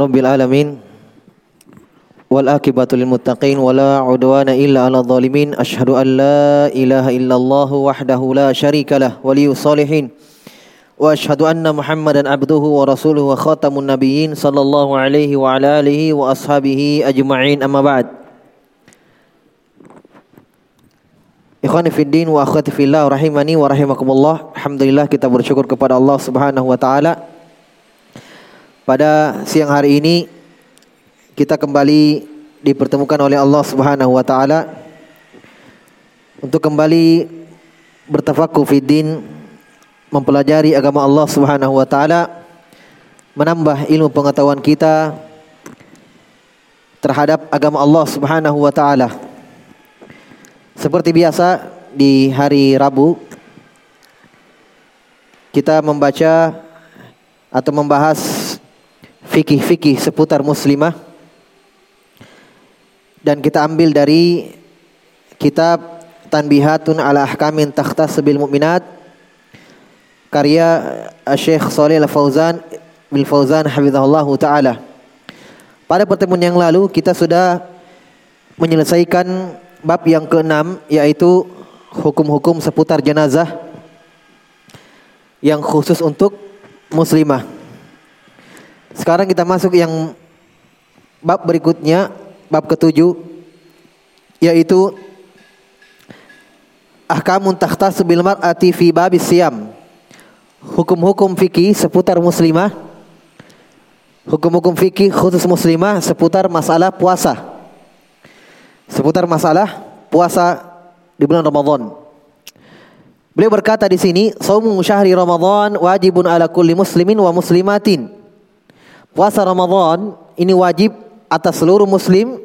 Rabbil alamin. Wal akibatu lil muttaqin wa la udwana illa 'alal zalimin. Asyhadu an la ilaha illallah wahdahu la syarika lah waliyus salihin. Wa asyhadu anna Muhammadan abduhu wa rasuluhu wa khatamun nabiyyin sallallahu alaihi wa ala alihi wa ashabihi ajma'in amma ba'd. Ikhwani fiddin wa akhwati fillah rahimani wa rahimakumullah. Alhamdulillah kita bersyukur kepada Allah Subhanahu wa taala. Pada siang hari ini kita kembali dipertemukan oleh Allah Subhanahu wa taala untuk kembali bertafakuh fiddin mempelajari agama Allah Subhanahu wa taala menambah ilmu pengetahuan kita terhadap agama Allah Subhanahu wa taala. Seperti biasa di hari Rabu kita membaca atau membahas fikih-fikih seputar muslimah dan kita ambil dari kitab Tanbihatun ala Ahkamin Takhtas Bil Mu'minat karya Syekh Saleh Al-Fauzan bil Fauzan hafizahullah taala. Pada pertemuan yang lalu kita sudah menyelesaikan bab yang keenam yaitu hukum-hukum seputar jenazah yang khusus untuk muslimah. Sekarang kita masuk yang bab berikutnya, bab ketujuh yaitu ahkamun takhtas bil mar'ati fi babis siyam. Hukum-hukum fikih seputar muslimah. Hukum-hukum fikih khusus muslimah seputar masalah puasa seputar masalah puasa di bulan Ramadan. Beliau berkata di sini, "Shaumu syahri Ramadan wajibun ala kulli muslimin wa muslimatin." Puasa Ramadan ini wajib atas seluruh muslim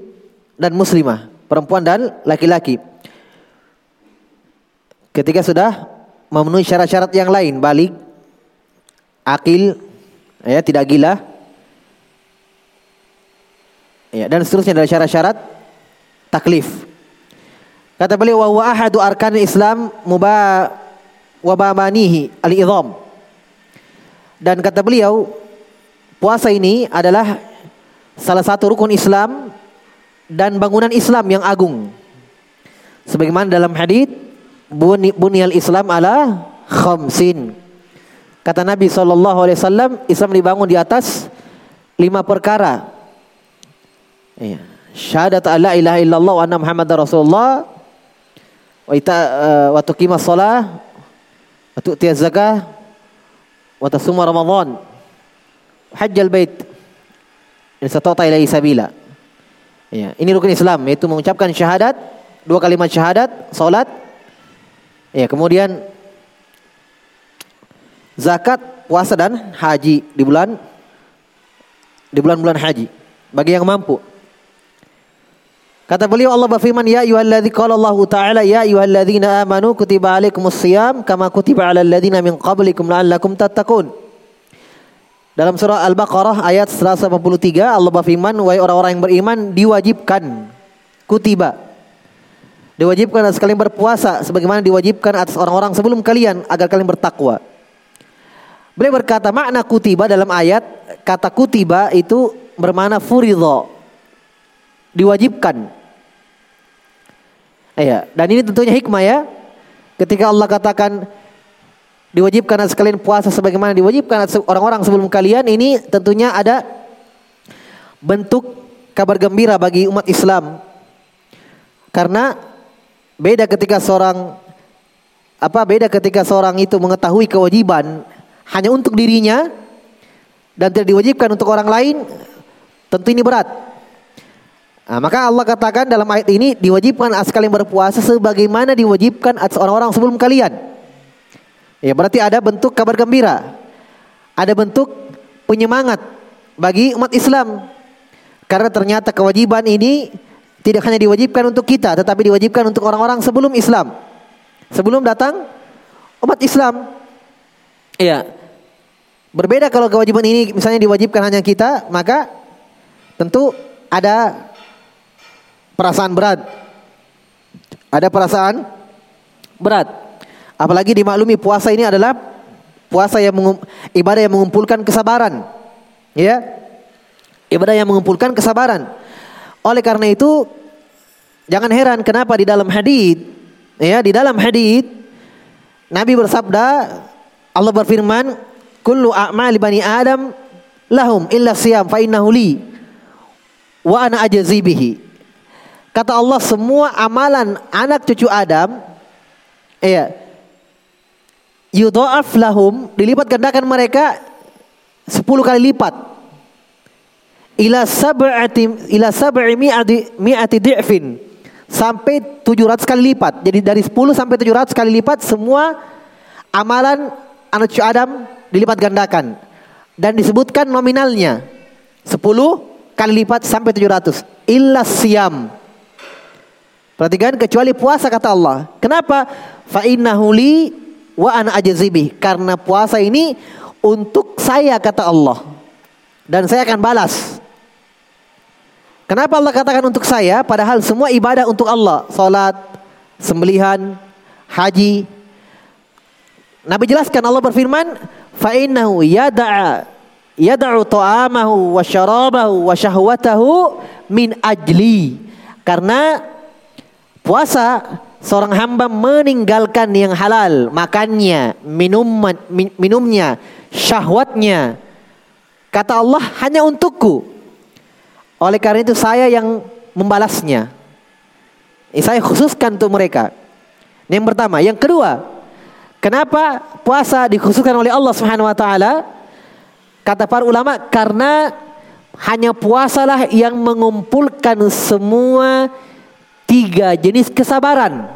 dan muslimah, perempuan dan laki-laki. Ketika sudah memenuhi syarat-syarat yang lain, balik, akil, ya tidak gila, ya dan seterusnya dari syarat-syarat taklif. Kata beliau wa huwa ahadu arkan Islam muba wabamanihi al-idham. Dan kata beliau puasa ini adalah salah satu rukun Islam dan bangunan Islam yang agung. Sebagaimana dalam hadis bunyal Islam ala khamsin. Kata Nabi SAW, Islam dibangun di atas lima perkara. Iya syahadat la ilaha illallah wa anna muhammadar rasulullah. Wa ita uh, wa tuqimas shalah wa tu'tiyaz zakah wa tasuma ramadan. Hajjal bait in satata ilaihi sabila. Ya ini rukun Islam yaitu mengucapkan syahadat dua kalimat syahadat salat. Ya kemudian zakat puasa dan haji di bulan di bulan-bulan haji. Bagi yang mampu Kata beliau Allah berfirman ya ayyuhalladzi qala Allah taala ya ayyuhalladzina amanu kutiba alaikumus shiyam kama kutiba alal ladzina min qablikum la'allakum tattaqun. Dalam surah Al-Baqarah ayat 183 Allah berfirman wahai orang-orang yang beriman diwajibkan kutiba diwajibkan atas kalian berpuasa sebagaimana diwajibkan atas orang-orang sebelum kalian agar kalian bertakwa. Beliau berkata makna kutiba dalam ayat kata kutiba itu bermakna furidho diwajibkan Iya, dan ini tentunya hikmah ya. Ketika Allah katakan diwajibkan atas kalian puasa sebagaimana diwajibkan atas orang-orang sebelum kalian, ini tentunya ada bentuk kabar gembira bagi umat Islam. Karena beda ketika seorang apa beda ketika seorang itu mengetahui kewajiban hanya untuk dirinya dan tidak diwajibkan untuk orang lain, tentu ini berat. Nah, maka Allah katakan dalam ayat ini diwajibkan atas kalian berpuasa sebagaimana diwajibkan atas orang-orang sebelum kalian. Ya berarti ada bentuk kabar gembira. Ada bentuk penyemangat bagi umat Islam. Karena ternyata kewajiban ini tidak hanya diwajibkan untuk kita tetapi diwajibkan untuk orang-orang sebelum Islam. Sebelum datang umat Islam. Iya. Berbeda kalau kewajiban ini misalnya diwajibkan hanya kita, maka tentu ada perasaan berat. Ada perasaan berat. Apalagi dimaklumi puasa ini adalah Puasa yang ibadah yang mengumpulkan kesabaran. Ya. Ibadah yang mengumpulkan kesabaran. Oleh karena itu jangan heran kenapa di dalam hadis ya di dalam hadis Nabi bersabda Allah berfirman kullu a'mali bani adam lahum illa siyam fa innahu li wa ana ajzi bihi kata Allah semua amalan anak cucu Adam iya yudha'af lahum dilipat gandakan mereka 10 kali lipat. Ila sab'ati ila sab'i mi'ati mi'ati di'fin sampai 700 kali lipat. Jadi dari 10 sampai 700 kali lipat semua amalan anak cucu Adam dilipat gandakan. Dan disebutkan nominalnya 10 kali lipat sampai 700 illa siam perhatikan kecuali puasa kata Allah. Kenapa? Fa innahu li wa ana ajzibi karena puasa ini untuk saya kata Allah. Dan saya akan balas. Kenapa Allah katakan untuk saya? Padahal semua ibadah untuk Allah, salat, sembelihan, haji. Nabi jelaskan Allah berfirman, fa innahu yada'a yada'u ta'amahu wa syarabahu wa syahwatahu min ajli. Karena puasa seorang hamba meninggalkan yang halal, makannya, minum minumnya, syahwatnya. Kata Allah hanya untukku. Oleh karena itu saya yang membalasnya. Eh, saya khususkan untuk mereka. Yang pertama, yang kedua, kenapa puasa dikhususkan oleh Allah Subhanahu wa taala? Kata para ulama karena hanya puasalah yang mengumpulkan semua tiga jenis kesabaran.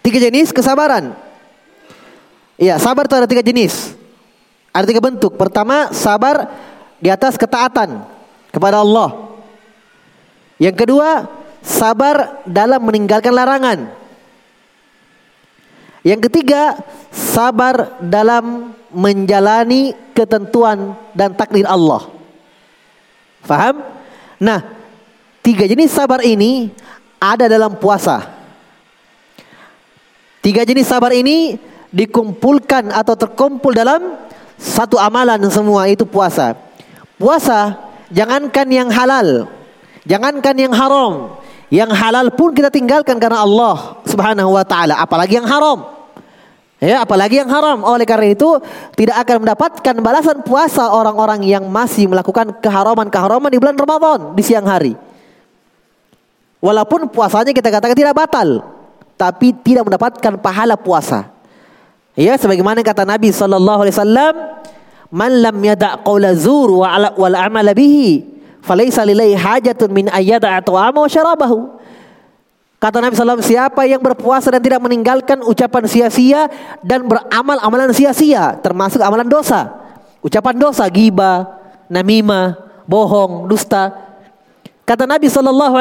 Tiga jenis kesabaran. Iya, sabar itu ada tiga jenis. Ada tiga bentuk. Pertama, sabar di atas ketaatan kepada Allah. Yang kedua, sabar dalam meninggalkan larangan. Yang ketiga, sabar dalam menjalani ketentuan dan takdir Allah. Faham? Nah, tiga jenis sabar ini ada dalam puasa. Tiga jenis sabar ini dikumpulkan atau terkumpul dalam satu amalan semua itu puasa. Puasa jangankan yang halal, jangankan yang haram. Yang halal pun kita tinggalkan karena Allah Subhanahu wa taala, apalagi yang haram. Ya, apalagi yang haram. Oleh karena itu, tidak akan mendapatkan balasan puasa orang-orang yang masih melakukan keharaman-keharaman di bulan Ramadan di siang hari. Walaupun puasanya kita katakan tidak batal, tapi tidak mendapatkan pahala puasa. Ya, sebagaimana kata Nabi sallallahu alaihi wasallam, man lam yada' qawla zur wa ala, wal amala bihi falaysa lillahi hajatun min ayyada ta'ama wa syarabahu Kata Nabi SAW, siapa yang berpuasa dan tidak meninggalkan ucapan sia-sia dan beramal amalan sia-sia, termasuk amalan dosa. Ucapan dosa, giba, namimah, bohong, dusta. Kata Nabi SAW,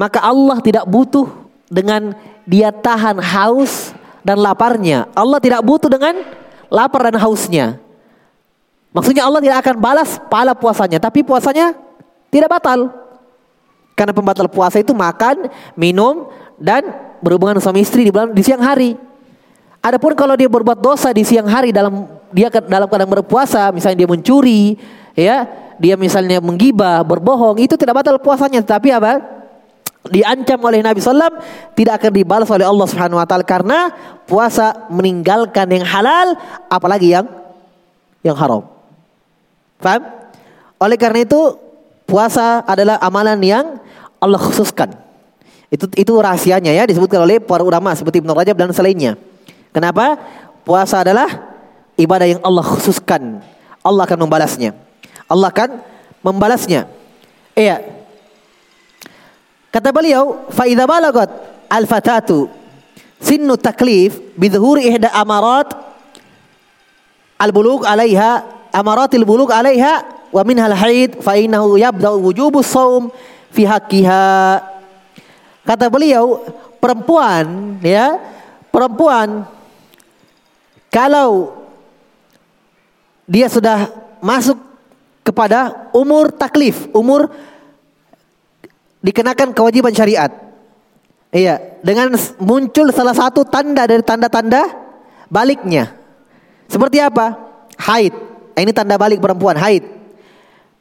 maka Allah tidak butuh dengan dia tahan haus dan laparnya. Allah tidak butuh dengan lapar dan hausnya. Maksudnya Allah tidak akan balas pahala puasanya, tapi puasanya tidak batal. Karena pembatal puasa itu makan, minum, dan berhubungan suami istri di, di siang hari. Adapun kalau dia berbuat dosa di siang hari dalam dia dalam keadaan berpuasa, misalnya dia mencuri, ya, dia misalnya menggibah, berbohong, itu tidak batal puasanya, tapi apa? Diancam oleh Nabi SAW tidak akan dibalas oleh Allah Subhanahu Wa Taala karena puasa meninggalkan yang halal apalagi yang yang haram. Paham? Oleh karena itu puasa adalah amalan yang Allah khususkan. Itu itu rahasianya ya disebutkan oleh para ulama seperti Ibnu Rajab dan selainnya. Kenapa? Puasa adalah ibadah yang Allah khususkan. Allah akan membalasnya. Allah akan membalasnya. Iya, Kata beliau, fa idza balagat al-fatatu sinnu taklif bi dhuhuri ihda amarat al-bulugh 'alaiha amarat al-bulugh 'alaiha wa minha al-haid fa innahu yabda'u wujubu shaum fi haqqiha. Kata beliau, perempuan ya, perempuan kalau dia sudah masuk kepada umur taklif, umur dikenakan kewajiban syariat. Iya, dengan muncul salah satu tanda dari tanda-tanda baliknya. Seperti apa? Haid. Ini tanda balik perempuan, haid.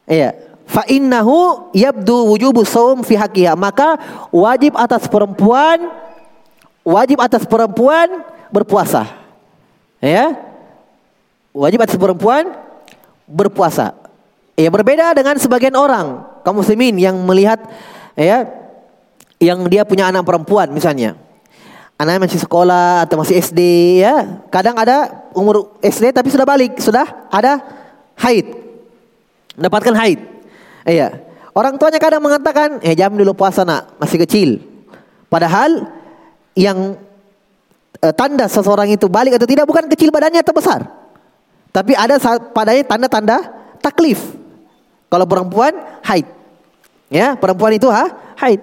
Iya. Fa innahu yabdu wujubu saum fi haqqiha. Maka wajib atas perempuan wajib atas perempuan berpuasa. Ya. Wajib atas perempuan berpuasa. Ya berbeda dengan sebagian orang kaum muslimin yang melihat ya yang dia punya anak perempuan misalnya. Anaknya masih sekolah atau masih SD ya. Kadang ada umur SD tapi sudah balik, sudah ada haid. Mendapatkan haid. Iya. Orang tuanya kadang mengatakan, "Eh, jam dulu puasa nak, masih kecil." Padahal yang eh, tanda seseorang itu balik atau tidak bukan kecil badannya atau besar. Tapi ada padanya tanda-tanda taklif. Kalau perempuan haid. Ya, perempuan itu ha, haid.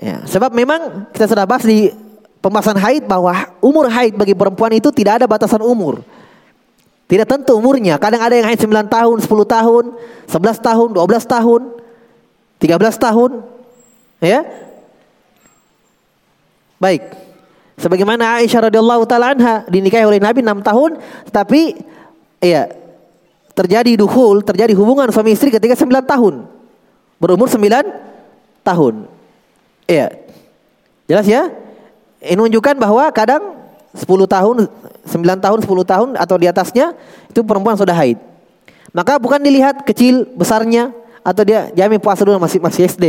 Ya, sebab memang kita sudah bahas di pembahasan haid bahwa umur haid bagi perempuan itu tidak ada batasan umur. Tidak tentu umurnya. Kadang ada yang haid 9 tahun, 10 tahun, 11 tahun, 12 tahun, 13 tahun. Ya. Baik. Sebagaimana Aisyah radhiyallahu taala anha dinikahi oleh Nabi 6 tahun, tetapi ya terjadi duhul, terjadi hubungan suami istri ketika 9 tahun. Berumur 9 tahun. Iya. Jelas ya? Ini menunjukkan bahwa kadang 10 tahun, 9 tahun, 10 tahun atau di atasnya itu perempuan sudah haid. Maka bukan dilihat kecil besarnya atau dia jamin puasa dulu masih masih SD.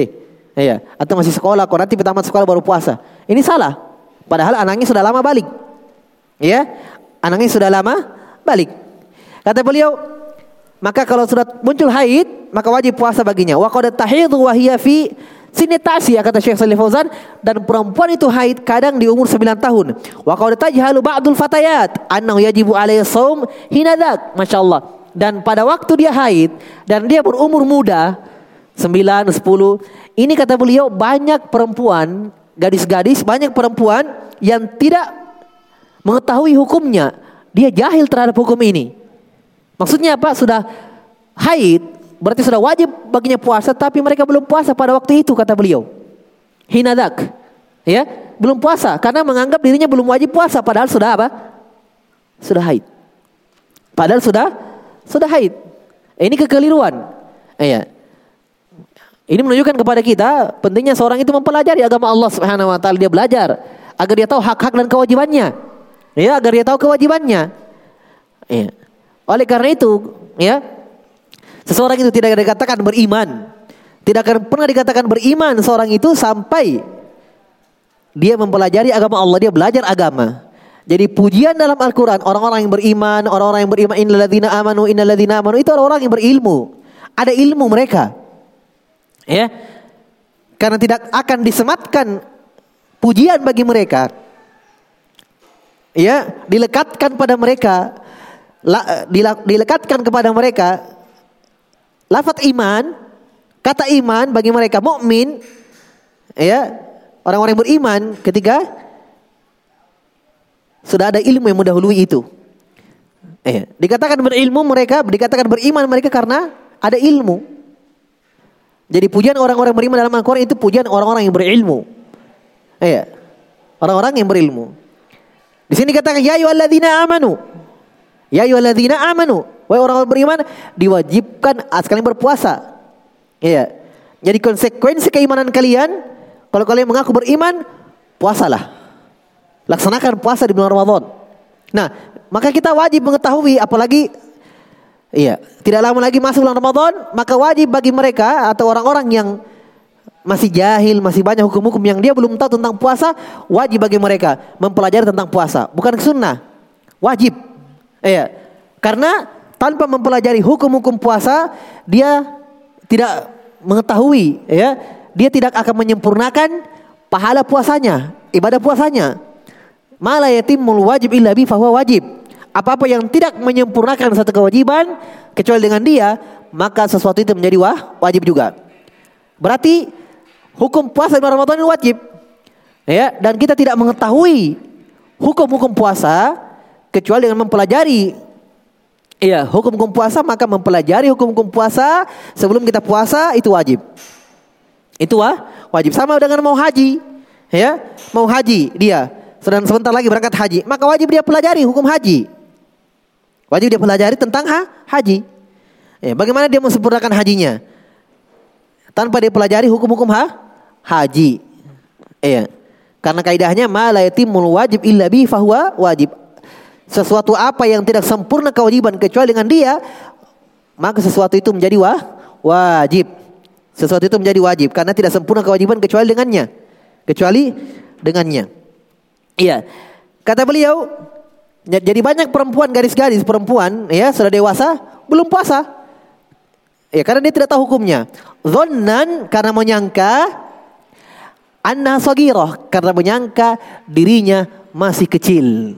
Iya, atau masih sekolah, kok nanti pertama sekolah baru puasa. Ini salah. Padahal anaknya sudah lama balik. Ya, anaknya sudah lama balik. Kata beliau, maka kalau sudah muncul haid, maka wajib puasa baginya. Wa qad tahidhu wa hiya fi Sinetasi ya kata Syekh Salih Fauzan dan perempuan itu haid kadang di umur 9 tahun. Wa qad tajhalu ba'dul fatayat annahu yajibu alaihi shaum hinadak. Masyaallah. Dan pada waktu dia haid dan dia berumur muda 9 10 ini kata beliau banyak perempuan gadis-gadis banyak perempuan yang tidak mengetahui hukumnya. Dia jahil terhadap hukum ini. Maksudnya apa? Sudah haid Berarti sudah wajib baginya puasa tapi mereka belum puasa pada waktu itu kata beliau. Hinadak. Ya, belum puasa karena menganggap dirinya belum wajib puasa padahal sudah apa? Sudah haid. Padahal sudah sudah haid. Ini kekeliruan. Iya. Ini menunjukkan kepada kita pentingnya seorang itu mempelajari agama Allah Subhanahu wa taala dia belajar agar dia tahu hak-hak dan kewajibannya. Ya, agar dia tahu kewajibannya. Ya. Oleh karena itu, ya, Seseorang itu tidak dikatakan beriman. Tidak akan pernah dikatakan beriman seorang itu sampai dia mempelajari agama Allah, dia belajar agama. Jadi pujian dalam Al-Quran orang-orang yang beriman, orang-orang yang beriman innalladzina amanu innalladzina amanu itu orang-orang yang berilmu. Ada ilmu mereka. Ya. Karena tidak akan disematkan pujian bagi mereka. Ya, dilekatkan pada mereka, dilekatkan kepada mereka lafat iman, kata iman bagi mereka mukmin, ya orang-orang yang beriman ketika sudah ada ilmu yang mendahului itu. Eh, dikatakan berilmu mereka, dikatakan beriman mereka karena ada ilmu. Jadi pujian orang-orang beriman dalam Al-Quran itu pujian orang-orang yang berilmu. Eh, orang-orang yang berilmu. Di sini katakan ya amanu. Ya ayyuhalladzina amanu. Wahai orang beriman diwajibkan sekalian berpuasa. Iya. Jadi konsekuensi keimanan kalian kalau kalian mengaku beriman, puasalah. Laksanakan puasa di bulan Ramadan. Nah, maka kita wajib mengetahui apalagi iya, tidak lama lagi masuk bulan Ramadan, maka wajib bagi mereka atau orang-orang yang masih jahil, masih banyak hukum-hukum yang dia belum tahu tentang puasa, wajib bagi mereka mempelajari tentang puasa, bukan sunnah. Wajib. Iya. Karena tanpa mempelajari hukum-hukum puasa, dia tidak mengetahui ya, dia tidak akan menyempurnakan pahala puasanya, ibadah puasanya. Mala yatimul wajib illa bi fahuwa wajib. Apa-apa yang tidak menyempurnakan satu kewajiban kecuali dengan dia, maka sesuatu itu menjadi wah, wajib juga. Berarti hukum puasa di Ramadan ini wajib. Ya, dan kita tidak mengetahui hukum-hukum puasa kecuali dengan mempelajari Iya, hukum-hukum puasa maka mempelajari hukum-hukum puasa sebelum kita puasa itu wajib. Itu wah, wajib sama dengan mau haji. ya, mau haji dia, sedang sebentar lagi berangkat haji, maka wajib dia pelajari hukum haji. Wajib dia pelajari tentang ha, haji. Ya, bagaimana dia mensempurnakan hajinya? Tanpa dia pelajari hukum-hukum ha, haji. Iya. Karena kaidahnya ma la wajib illa bi fahuwa wajib. Sesuatu apa yang tidak sempurna kewajiban kecuali dengan dia, maka sesuatu itu menjadi wah, wajib. Sesuatu itu menjadi wajib karena tidak sempurna kewajiban kecuali dengannya. Kecuali dengannya. Iya. Kata beliau, jadi banyak perempuan garis-garis perempuan ya sudah dewasa belum puasa. Ya karena dia tidak tahu hukumnya. Zonnan karena menyangka anna sagiroh karena menyangka dirinya masih kecil.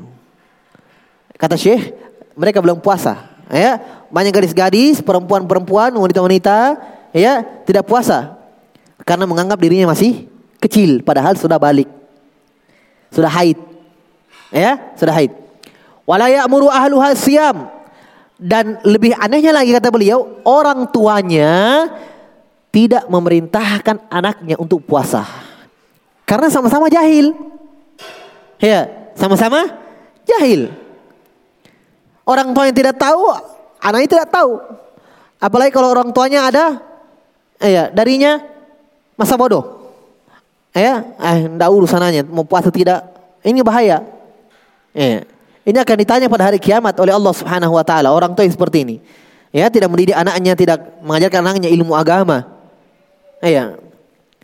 Kata Syekh, mereka belum puasa. Ya, banyak gadis-gadis, perempuan-perempuan, wanita-wanita, ya tidak puasa karena menganggap dirinya masih kecil padahal sudah balik. Sudah haid. Ya, sudah haid. Wala ya'muru ahluha siyam. Dan lebih anehnya lagi kata beliau, orang tuanya tidak memerintahkan anaknya untuk puasa. Karena sama-sama jahil. Ya, sama-sama jahil. Orang tua yang tidak tahu, anaknya tidak tahu. Apalagi kalau orang tuanya ada ya darinya masa bodoh. Ya, eh, enggak urusannya mau puasa tidak. Ini bahaya. Ya. Ini akan ditanya pada hari kiamat oleh Allah Subhanahu wa taala. Orang tua yang seperti ini. Ya, tidak mendidik anaknya, tidak mengajarkan anaknya ilmu agama. Ya.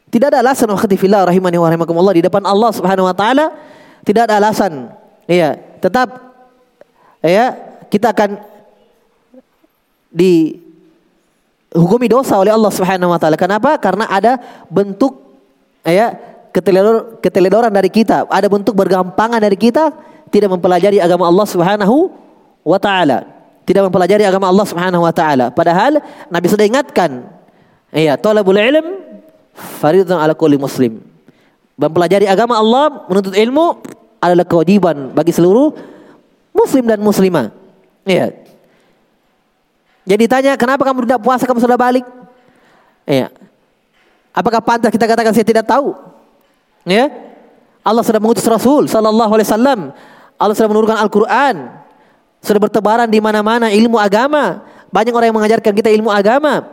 Tidak ada alasan waktu fillah rahimani wa rahimakumullah di depan Allah Subhanahu wa taala tidak ada alasan. Ya, tetap ya kita akan dihukumi dosa oleh Allah Subhanahu wa taala. Kenapa? Karena ada bentuk ya keteledor, keteledoran dari kita, ada bentuk bergampangan dari kita tidak mempelajari agama Allah Subhanahu wa taala. Tidak mempelajari agama Allah Subhanahu wa taala. Padahal Nabi sudah ingatkan, iya, talabul ilm fardhun ala kulli muslim. Mempelajari agama Allah, menuntut ilmu adalah kewajiban bagi seluruh muslim dan muslimah. Iya. Jadi tanya, kenapa kamu tidak puasa kamu sudah balik? Iya. Apakah pantas kita katakan saya tidak tahu? Ya. Allah sudah mengutus Rasul sallallahu alaihi wasallam. Allah sudah menurunkan Al-Qur'an. Sudah bertebaran di mana-mana ilmu agama. Banyak orang yang mengajarkan kita ilmu agama.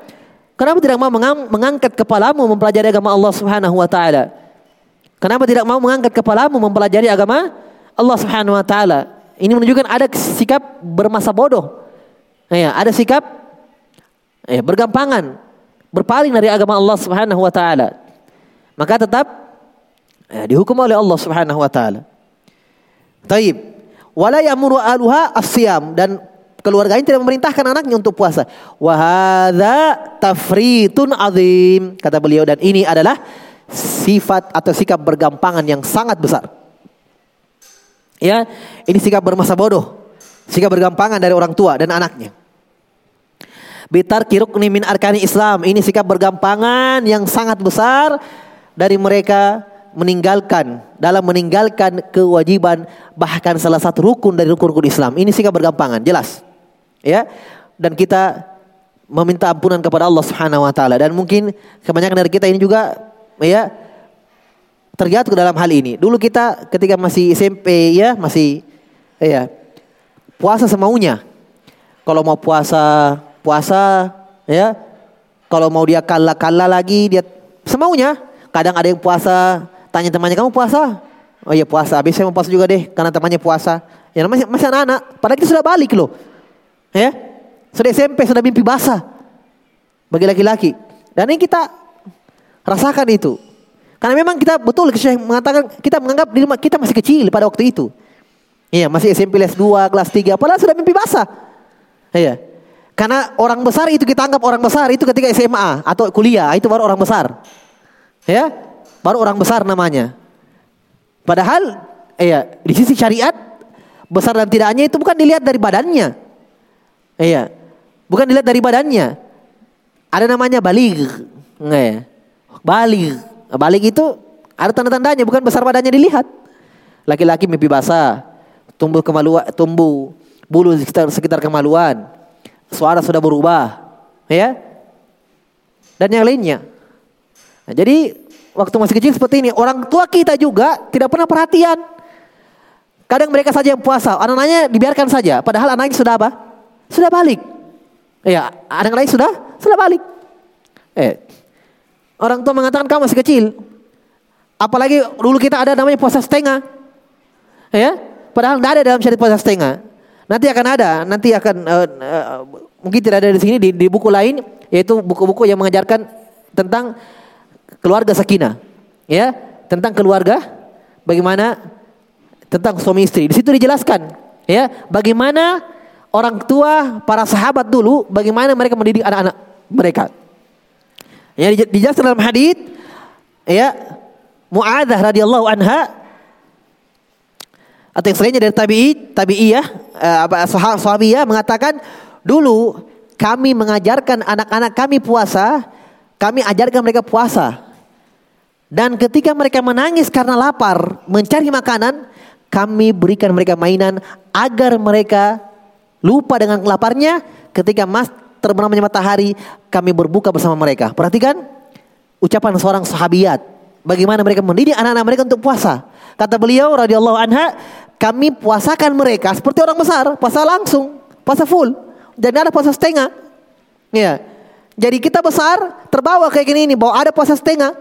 Kenapa tidak mau mengangkat kepalamu mempelajari agama Allah Subhanahu wa taala? Kenapa tidak mau mengangkat kepalamu mempelajari agama Allah Subhanahu wa taala? Ini menunjukkan ada sikap bermasa bodoh. Ya, ada sikap ya, bergampangan berpaling dari agama Allah Subhanahu wa taala, maka tetap ya, dihukum oleh Allah Subhanahu wa taala. Taib. Wala ya'muru aluha asyam dan keluarganya tidak memerintahkan anaknya untuk puasa. Wa hadza tafritun azim kata beliau dan ini adalah sifat atau sikap bergampangan yang sangat besar. Ya, ini sikap bermasa bodoh, sikap bergampangan dari orang tua dan anaknya. Bitar kiruk min arkani Islam. Ini sikap bergampangan yang sangat besar dari mereka meninggalkan dalam meninggalkan kewajiban bahkan salah satu rukun dari rukun-rukun Islam. Ini sikap bergampangan, jelas. Ya. Dan kita meminta ampunan kepada Allah Subhanahu wa taala dan mungkin kebanyakan dari kita ini juga ya terjatuh dalam hal ini. Dulu kita ketika masih SMP ya, masih ya puasa semaunya. Kalau mau puasa puasa ya. Kalau mau dia kalah-kalah lagi dia semaunya. Kadang ada yang puasa tanya temannya kamu puasa? Oh iya puasa. Habis saya mau puasa juga deh karena temannya puasa. Ya masih masih anak-anak. Padahal kita sudah balik loh ya. Sudah SMP sudah mimpi basah bagi laki-laki. Dan ini kita rasakan itu karena memang kita betul saya mengatakan kita menganggap diri kita masih kecil pada waktu itu iya masih SMP kelas 2 kelas 3 padahal sudah mimpi basah iya karena orang besar itu kita anggap orang besar itu ketika SMA atau kuliah itu baru orang besar. Ya, baru orang besar namanya. Padahal iya, di sisi syariat besar dan tidaknya itu bukan dilihat dari badannya. Iya. Bukan dilihat dari badannya. Ada namanya balik. Enggak ya? Balik. Balik itu ada tanda-tandanya bukan besar badannya dilihat. Laki-laki mimpi basah, tumbuh kemaluan, tumbuh bulu sekitar sekitar kemaluan, suara sudah berubah, ya. Dan yang lainnya. Nah, jadi waktu masih kecil seperti ini. Orang tua kita juga tidak pernah perhatian. Kadang mereka saja yang puasa, anak-anaknya dibiarkan saja. Padahal anaknya sudah apa? Sudah balik. Ya, anak lain sudah sudah balik. Eh, orang tua mengatakan kamu masih kecil. Apalagi dulu kita ada namanya puasa setengah. Ya, padahal tidak ada dalam syariat puasa setengah. Nanti akan ada, nanti akan uh, uh, mungkin tidak ada di sini di, di buku lain yaitu buku-buku yang mengajarkan tentang keluarga sakinah. Ya, tentang keluarga bagaimana tentang suami istri. Di situ dijelaskan ya, bagaimana orang tua para sahabat dulu bagaimana mereka mendidik anak-anak mereka. Ya dijelaskan dalam hadis ya Muadzah radhiyallahu anha atau yang selainnya dari tabi'i, tabi'iyah, uh, apa sahabiyah mengatakan dulu kami mengajarkan anak-anak kami puasa, kami ajarkan mereka puasa. Dan ketika mereka menangis karena lapar, mencari makanan, kami berikan mereka mainan agar mereka lupa dengan laparnya ketika mas terbenamnya matahari, kami berbuka bersama mereka. Perhatikan ucapan seorang sahabiat, bagaimana mereka mendidik anak-anak mereka untuk puasa. Kata beliau radhiyallahu anha, kami puasakan mereka seperti orang besar, puasa langsung, puasa full. Dan ada puasa setengah. Ya. Jadi kita besar terbawa kayak gini ini, bahwa ada puasa setengah.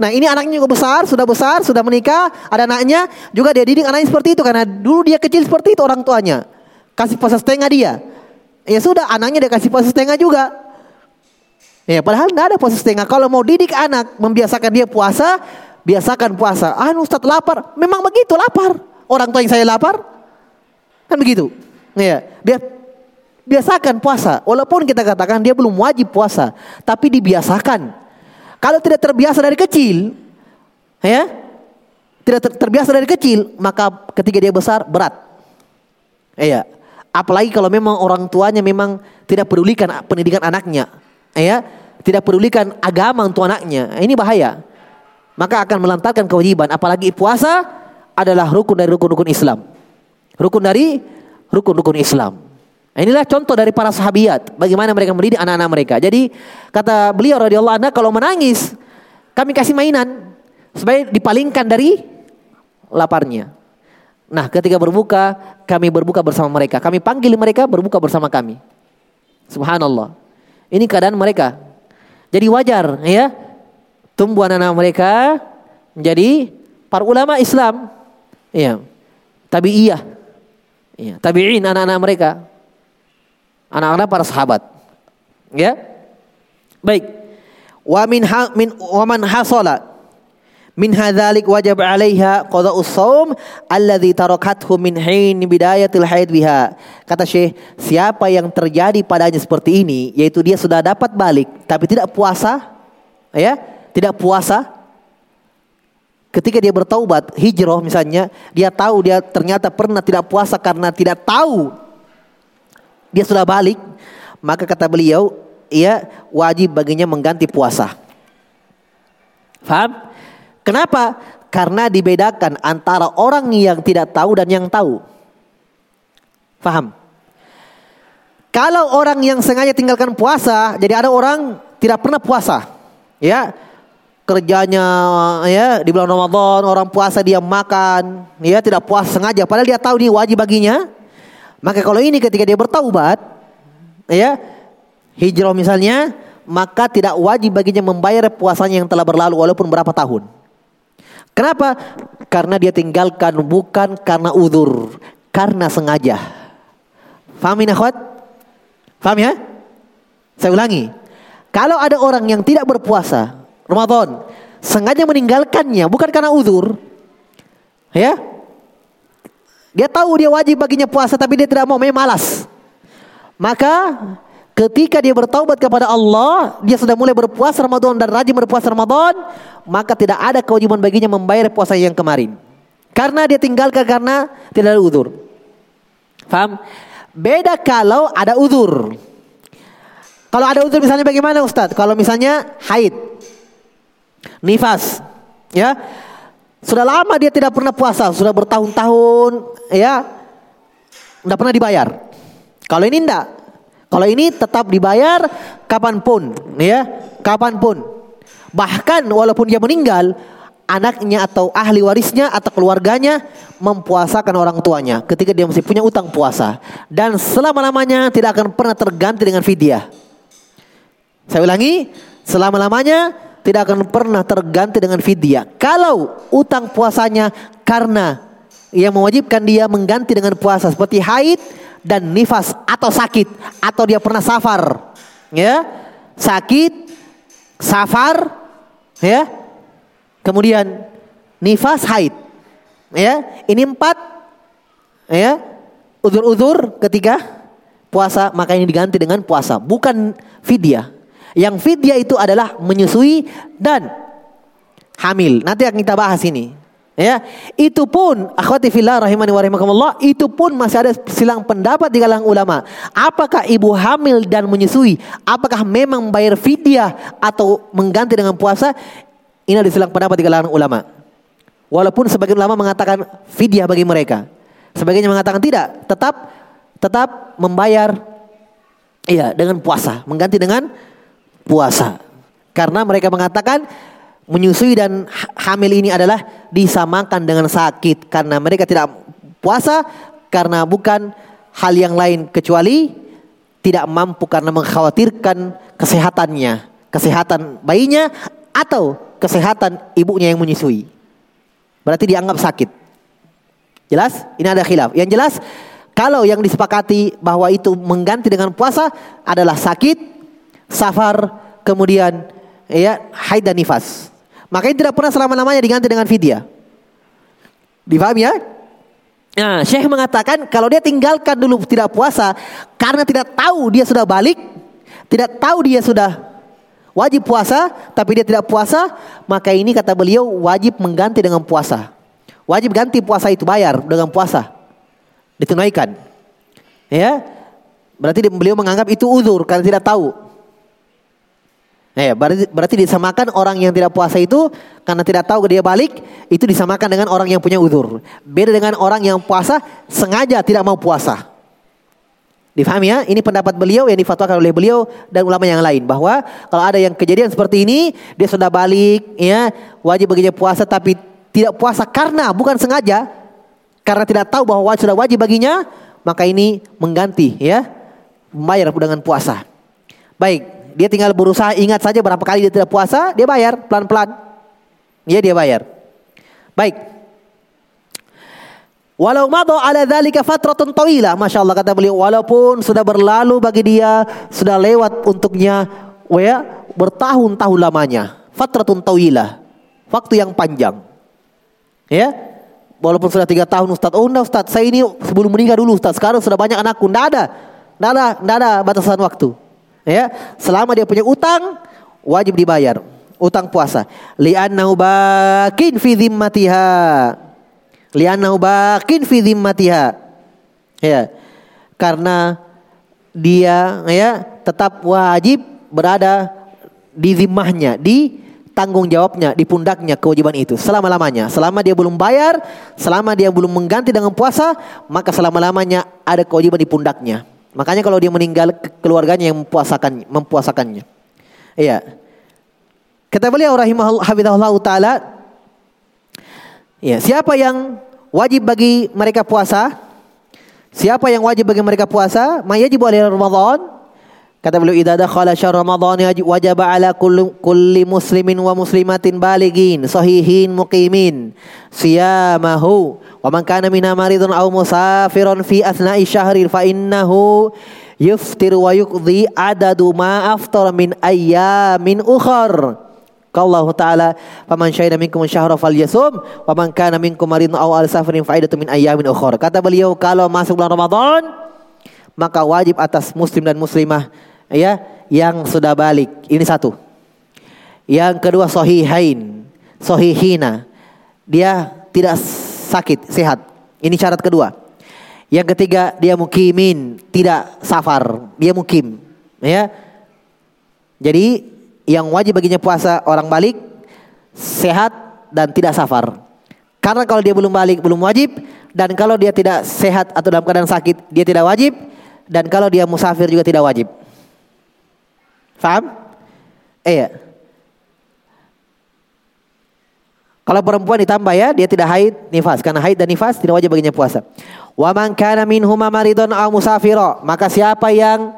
Nah ini anaknya juga besar, sudah besar, sudah menikah, ada anaknya, juga dia didik anaknya seperti itu karena dulu dia kecil seperti itu orang tuanya. Kasih puasa setengah dia. Ya sudah, anaknya dia kasih puasa setengah juga. Ya padahal tidak ada puasa setengah. Kalau mau didik anak, membiasakan dia puasa, biasakan puasa. Ah Ustaz lapar, memang begitu lapar orang tua yang saya lapar? Kan begitu. Ya, dia biasakan puasa. Walaupun kita katakan dia belum wajib puasa, tapi dibiasakan. Kalau tidak terbiasa dari kecil, ya, tidak ter terbiasa dari kecil, maka ketika dia besar berat. Ya, apalagi kalau memang orang tuanya memang tidak pedulikan pendidikan anaknya, ya, tidak pedulikan agama untuk anaknya. Ini bahaya. Maka akan melantarkan kewajiban, apalagi puasa adalah rukun dari rukun-rukun Islam. Rukun dari rukun-rukun Islam. Inilah contoh dari para sahabiat bagaimana mereka mendidik anak-anak mereka. Jadi kata beliau radhiyallahu anhu kalau menangis kami kasih mainan supaya dipalingkan dari laparnya. Nah, ketika berbuka, kami berbuka bersama mereka. Kami panggil mereka berbuka bersama kami. Subhanallah. Ini keadaan mereka. Jadi wajar ya. Tumbuh anak-anak mereka menjadi para ulama Islam Iya. Tabi'iyah. Iya, tabi'in anak-anak mereka. Anak-anak para sahabat. Ya. Baik. Wa min ha, min min hadzalik wajib 'alaiha qada'us shaum alladhi tarakathu min hin bidayatil haid biha. Kata Syekh, siapa yang terjadi padanya seperti ini yaitu dia sudah dapat balik tapi tidak puasa ya, tidak puasa Ketika dia bertaubat, hijrah misalnya, dia tahu dia ternyata pernah tidak puasa karena tidak tahu dia sudah balik, maka kata beliau, ia wajib baginya mengganti puasa. Faham? Kenapa? Karena dibedakan antara orang yang tidak tahu dan yang tahu. Faham? Kalau orang yang sengaja tinggalkan puasa, jadi ada orang tidak pernah puasa, ya kerjanya ya di bulan Ramadan orang puasa dia makan ya tidak puas sengaja padahal dia tahu ini wajib baginya maka kalau ini ketika dia bertaubat ya hijrah misalnya maka tidak wajib baginya membayar puasanya yang telah berlalu walaupun berapa tahun kenapa karena dia tinggalkan bukan karena udur karena sengaja paham ini akhwat paham ya saya ulangi kalau ada orang yang tidak berpuasa Ramadan sengaja meninggalkannya bukan karena uzur. Ya. Dia tahu dia wajib baginya puasa tapi dia tidak mau, memang malas. Maka ketika dia bertaubat kepada Allah, dia sudah mulai berpuasa Ramadan dan rajin berpuasa Ramadan, maka tidak ada kewajiban baginya membayar puasa yang kemarin. Karena dia tinggalkan karena tidak ada uzur. Faham? Beda kalau ada uzur. Kalau ada uzur misalnya bagaimana Ustadz? Kalau misalnya haid. Nifas, ya. Sudah lama dia tidak pernah puasa, sudah bertahun-tahun, ya. Tidak pernah dibayar. Kalau ini enggak. Kalau ini tetap dibayar kapan pun, ya, kapan pun. Bahkan walaupun dia meninggal, anaknya atau ahli warisnya atau keluarganya mempuasakan orang tuanya ketika dia masih punya utang puasa dan selama-lamanya tidak akan pernah terganti dengan fidyah. Saya ulangi, selama-lamanya tidak akan pernah terganti dengan fidyah. Kalau utang puasanya karena yang mewajibkan dia mengganti dengan puasa seperti haid dan nifas atau sakit atau dia pernah safar, ya sakit, safar, ya kemudian nifas haid, ya ini empat, ya udur-udur ketika puasa maka ini diganti dengan puasa bukan fidyah. Yang fidyah itu adalah menyusui dan hamil. Nanti akan kita bahas ini. Ya, itu pun akhwati fillah rahimani wa rahimakumullah, itu pun masih ada silang pendapat di kalangan ulama. Apakah ibu hamil dan menyusui, apakah memang bayar fidyah atau mengganti dengan puasa? Ini ada silang pendapat di kalangan ulama. Walaupun sebagian ulama mengatakan fidyah bagi mereka. Sebagiannya mengatakan tidak, tetap tetap membayar iya dengan puasa, mengganti dengan puasa. Karena mereka mengatakan menyusui dan hamil ini adalah disamakan dengan sakit karena mereka tidak puasa karena bukan hal yang lain kecuali tidak mampu karena mengkhawatirkan kesehatannya, kesehatan bayinya atau kesehatan ibunya yang menyusui. Berarti dianggap sakit. Jelas? Ini ada khilaf. Yang jelas kalau yang disepakati bahwa itu mengganti dengan puasa adalah sakit safar, kemudian ya haid dan nifas. Makanya tidak pernah selama-lamanya diganti dengan fidyah. Difahami ya? Nah, Syekh mengatakan kalau dia tinggalkan dulu tidak puasa karena tidak tahu dia sudah balik, tidak tahu dia sudah wajib puasa, tapi dia tidak puasa, maka ini kata beliau wajib mengganti dengan puasa. Wajib ganti puasa itu bayar dengan puasa. Ditunaikan. Ya. Berarti beliau menganggap itu uzur karena tidak tahu. Eh, berarti, berarti disamakan orang yang tidak puasa itu karena tidak tahu dia balik itu disamakan dengan orang yang punya udur. Beda dengan orang yang puasa sengaja tidak mau puasa. Difahami ya? Ini pendapat beliau yang difatwakan oleh beliau dan ulama yang lain bahwa kalau ada yang kejadian seperti ini dia sudah balik ya wajib baginya puasa tapi tidak puasa karena bukan sengaja karena tidak tahu bahwa sudah wajib baginya maka ini mengganti ya membayar dengan puasa. Baik, dia tinggal berusaha ingat saja berapa kali dia tidak puasa, dia bayar pelan-pelan. Iya dia bayar. Baik. Walau madu ala dzalika fatratun tawilah, Masya Allah kata beliau, walaupun sudah berlalu bagi dia, sudah lewat untuknya, ya, bertahun-tahun lamanya. Fatratun tawilah, waktu yang panjang. Ya, walaupun sudah tiga tahun Ustaz, oh enggak Ustaz, saya ini sebelum meninggal dulu Ustaz, sekarang sudah banyak anakku, enggak ada, enggak ada, enggak ada batasan waktu. Ya, selama dia punya utang wajib dibayar. Utang puasa. Li'annahu bakin fi dhimmatiha. Li'annahu bakin fi dhimmatiha. Ya. Karena dia ya tetap wajib berada di zimmahnya, di tanggung jawabnya, di pundaknya kewajiban itu selama-lamanya. Selama dia belum bayar, selama dia belum mengganti dengan puasa, maka selama-lamanya ada kewajiban di pundaknya. Makanya kalau dia meninggal keluarganya yang mempuasakan mempuasakannya. Iya. Kata beliau rahimahullah taala Ya, siapa yang wajib bagi mereka puasa? Siapa yang wajib bagi mereka puasa? Mayajib alaihi Ramadan. Kata beliau idza dakhala syahr Ramadan wajib ala kulli, kulli muslimin wa muslimatin baligin sahihin muqimin siyamahu wa man kana minna maridun aw musafiran fi asna'i syahri fa innahu yuftir wa yuqdi adadu ma aftar min ayyamin ukhar Allah Ta'ala Faman syahida minkum syahra falyasum Wa man kana minkum maridun aw al safarin fa'idatu min ayyamin ukhar Kata beliau kalau masuk bulan Ramadan Maka wajib atas muslim dan muslimah ya yang sudah balik. Ini satu. Yang kedua sahihain, sahihina. Dia tidak sakit, sehat. Ini syarat kedua. Yang ketiga dia mukimin, tidak safar, dia mukim. Ya. Jadi yang wajib baginya puasa orang balik sehat dan tidak safar. Karena kalau dia belum balik belum wajib dan kalau dia tidak sehat atau dalam keadaan sakit dia tidak wajib dan kalau dia musafir juga tidak wajib. Faham? Iya. Kalau perempuan ditambah ya, dia tidak haid nifas karena haid dan nifas tidak wajib baginya puasa. Wa man kana minhuma maridun aw musafira, maka siapa yang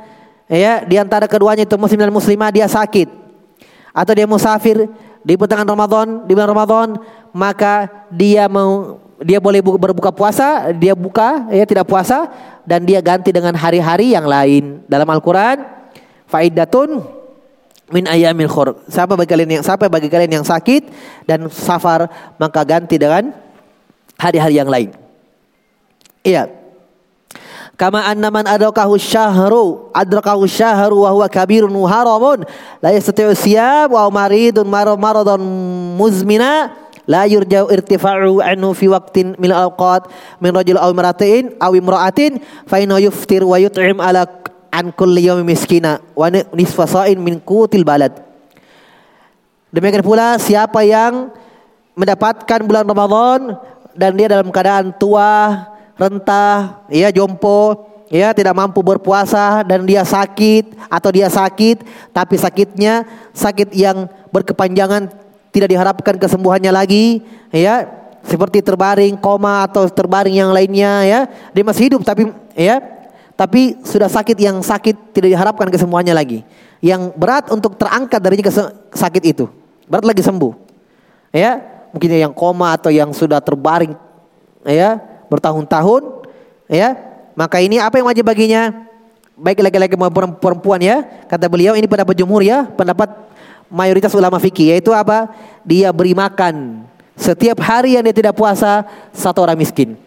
ya di antara keduanya itu muslim dan muslimah dia sakit atau dia musafir di pertengahan Ramadan, di bulan Ramadan, maka dia mau dia boleh berbuka puasa, dia buka ya tidak puasa dan dia ganti dengan hari-hari yang lain. Dalam Al-Qur'an faidatun min ayamil khur. Siapa bagi kalian yang siapa bagi kalian yang sakit dan safar maka ganti dengan hari-hari yang lain. Iya. Kama anna man adrakahu syahru adrakahu syahru wa huwa kabirun haramun la yastati'u siyam wa maridun maradan muzmina la yurja'u irtifa'u anhu fi waqtin min al-awqat min rajul aw imra'atin aw imra'atin fa innahu yuftir wa yut'im ala an kulli yawmin miskina wa nisfa sa'in min qutil balad. Demikian pula siapa yang mendapatkan bulan Ramadan dan dia dalam keadaan tua, renta, ya jompo, ya tidak mampu berpuasa dan dia sakit atau dia sakit tapi sakitnya sakit yang berkepanjangan tidak diharapkan kesembuhannya lagi, ya seperti terbaring, koma atau terbaring yang lainnya ya. Dia masih hidup tapi ya tapi sudah sakit yang sakit tidak diharapkan kesemuanya lagi. Yang berat untuk terangkat dari sakit itu. Berat lagi sembuh. Ya, mungkin yang koma atau yang sudah terbaring ya, bertahun-tahun ya. Maka ini apa yang wajib baginya? Baik laki-laki maupun perempuan ya. Kata beliau ini pendapat jumhur ya, pendapat mayoritas ulama fikih yaitu apa? Dia beri makan setiap hari yang dia tidak puasa satu orang miskin.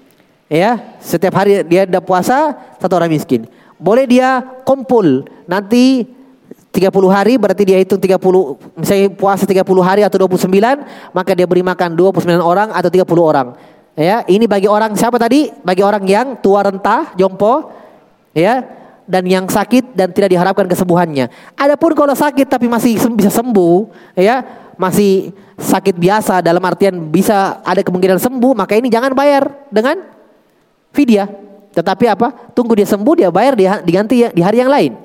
Ya, setiap hari dia ada puasa satu orang miskin. Boleh dia kumpul nanti 30 hari berarti dia hitung 30 misalnya puasa 30 hari atau 29 maka dia beri makan 29 orang atau 30 orang. Ya, ini bagi orang siapa tadi? Bagi orang yang tua renta, jompo, ya, dan yang sakit dan tidak diharapkan kesembuhannya. Adapun kalau sakit tapi masih bisa sembuh, ya, masih sakit biasa dalam artian bisa ada kemungkinan sembuh, maka ini jangan bayar dengan Vidya. Tetapi apa? Tunggu dia sembuh dia bayar dia diganti di hari yang lain.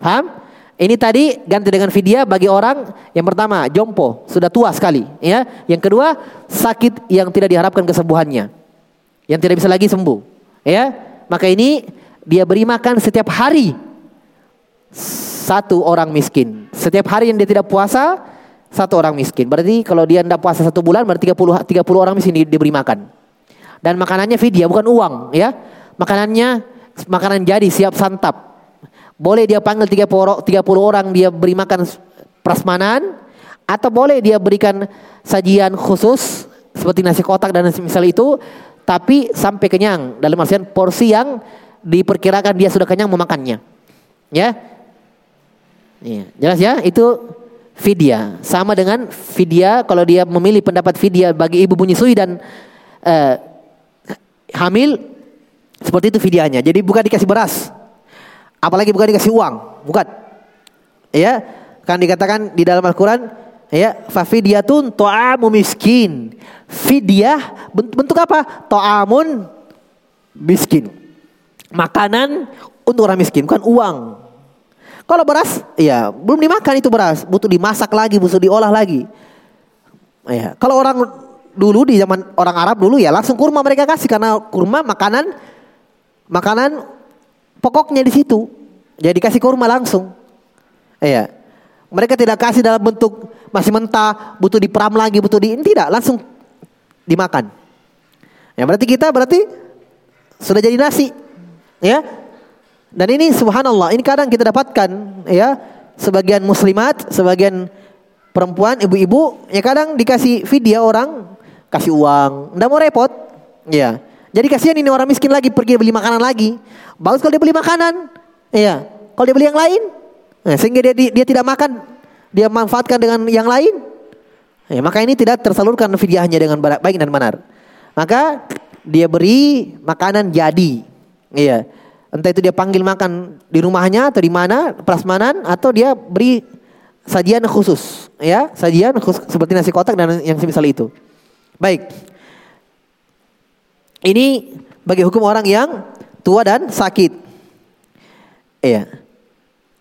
Paham? Ini tadi ganti dengan vidya bagi orang yang pertama jompo sudah tua sekali, ya. Yang kedua sakit yang tidak diharapkan kesembuhannya, yang tidak bisa lagi sembuh, ya. Maka ini dia beri makan setiap hari satu orang miskin. Setiap hari yang dia tidak puasa satu orang miskin. Berarti kalau dia tidak puasa satu bulan berarti 30 30 orang miskin diberi makan dan makanannya vidya bukan uang ya. Makanannya makanan jadi siap santap. Boleh dia panggil 30 orang dia beri makan prasmanan atau boleh dia berikan sajian khusus seperti nasi kotak dan misal itu tapi sampai kenyang dalam artian porsi yang diperkirakan dia sudah kenyang memakannya. Ya. Iya, jelas ya? Itu vidya. Sama dengan vidya kalau dia memilih pendapat vidya bagi ibu menyusui dan uh, hamil seperti itu videonya. Jadi bukan dikasih beras. Apalagi bukan dikasih uang, bukan. Ya, kan dikatakan di dalam Al-Qur'an ya, fa fidyatun ta'amu miskin. Fidyah bentuk apa? Ta'amun miskin. Makanan untuk orang miskin, bukan uang. Kalau beras, ya belum dimakan itu beras, butuh dimasak lagi, butuh diolah lagi. Ya, kalau orang dulu di zaman orang Arab dulu ya langsung kurma mereka kasih karena kurma makanan makanan pokoknya di situ. Jadi kasih kurma langsung. Iya. Mereka tidak kasih dalam bentuk masih mentah, butuh diperam lagi, butuh di tidak, langsung dimakan. Ya berarti kita berarti sudah jadi nasi. Ya. Dan ini subhanallah, ini kadang kita dapatkan ya sebagian muslimat, sebagian perempuan, ibu-ibu ya kadang dikasih video orang kasih uang, nggak mau repot. Ya. Jadi kasihan ini orang miskin lagi pergi beli makanan lagi. Bagus kalau dia beli makanan. Iya. Kalau dia beli yang lain, nah, sehingga dia, dia dia tidak makan, dia manfaatkan dengan yang lain. Ya, maka ini tidak tersalurkan fidyahnya dengan baik dan benar. Maka dia beri makanan jadi. Iya. Entah itu dia panggil makan di rumahnya atau di mana, prasmanan atau dia beri sajian khusus, ya, sajian khusus seperti nasi kotak dan yang semisal itu. Baik. Ini bagi hukum orang yang tua dan sakit. Iya.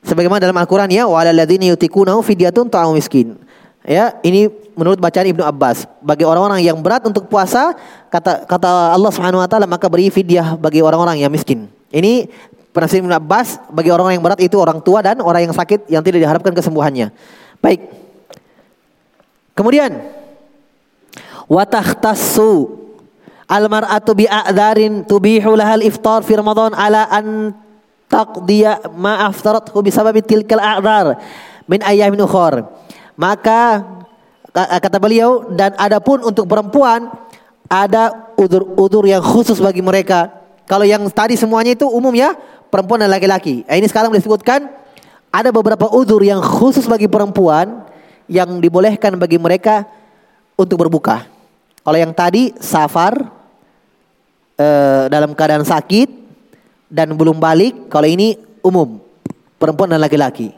Sebagaimana dalam Al-Qur'an ya, wa alal ladzina yutiqunahu fidyatun ta'am miskin. Ya, ini menurut bacaan Ibnu Abbas. Bagi orang-orang yang berat untuk puasa, kata kata Allah Subhanahu wa taala maka beri fidyah bagi orang-orang yang miskin. Ini penafsir Ibnu Abbas bagi orang-orang yang berat itu orang tua dan orang yang sakit yang tidak diharapkan kesembuhannya. Baik. Kemudian wa tahtassu al mar'atu bi a'dharin tubihu lahal iftar fi ramadan ala an taqdiya ma aftarathu bi sababi tilkal a'dhar min ayyamin ukhra maka kata beliau dan adapun untuk perempuan ada udur-udur yang khusus bagi mereka. Kalau yang tadi semuanya itu umum ya, perempuan dan laki-laki. Nah, ini sekarang disebutkan ada beberapa udur yang khusus bagi perempuan yang dibolehkan bagi mereka untuk berbuka. Kalau yang tadi safar eh, dalam keadaan sakit dan belum balik, kalau ini umum perempuan dan laki-laki.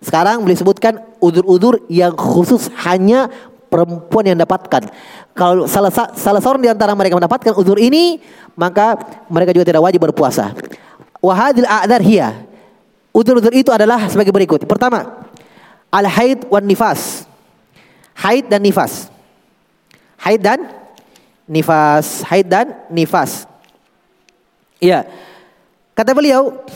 Sekarang boleh sebutkan udur-udur yang khusus hanya perempuan yang dapatkan. Kalau salah salah seorang di antara mereka mendapatkan udur ini, maka mereka juga tidak wajib berpuasa. Wahadil a'dar hiya. Udur-udur itu adalah sebagai berikut. Pertama, al haid wan nifas. Haid dan nifas. Haid dan nifas. Haid dan nifas. Iya. Kata beliau,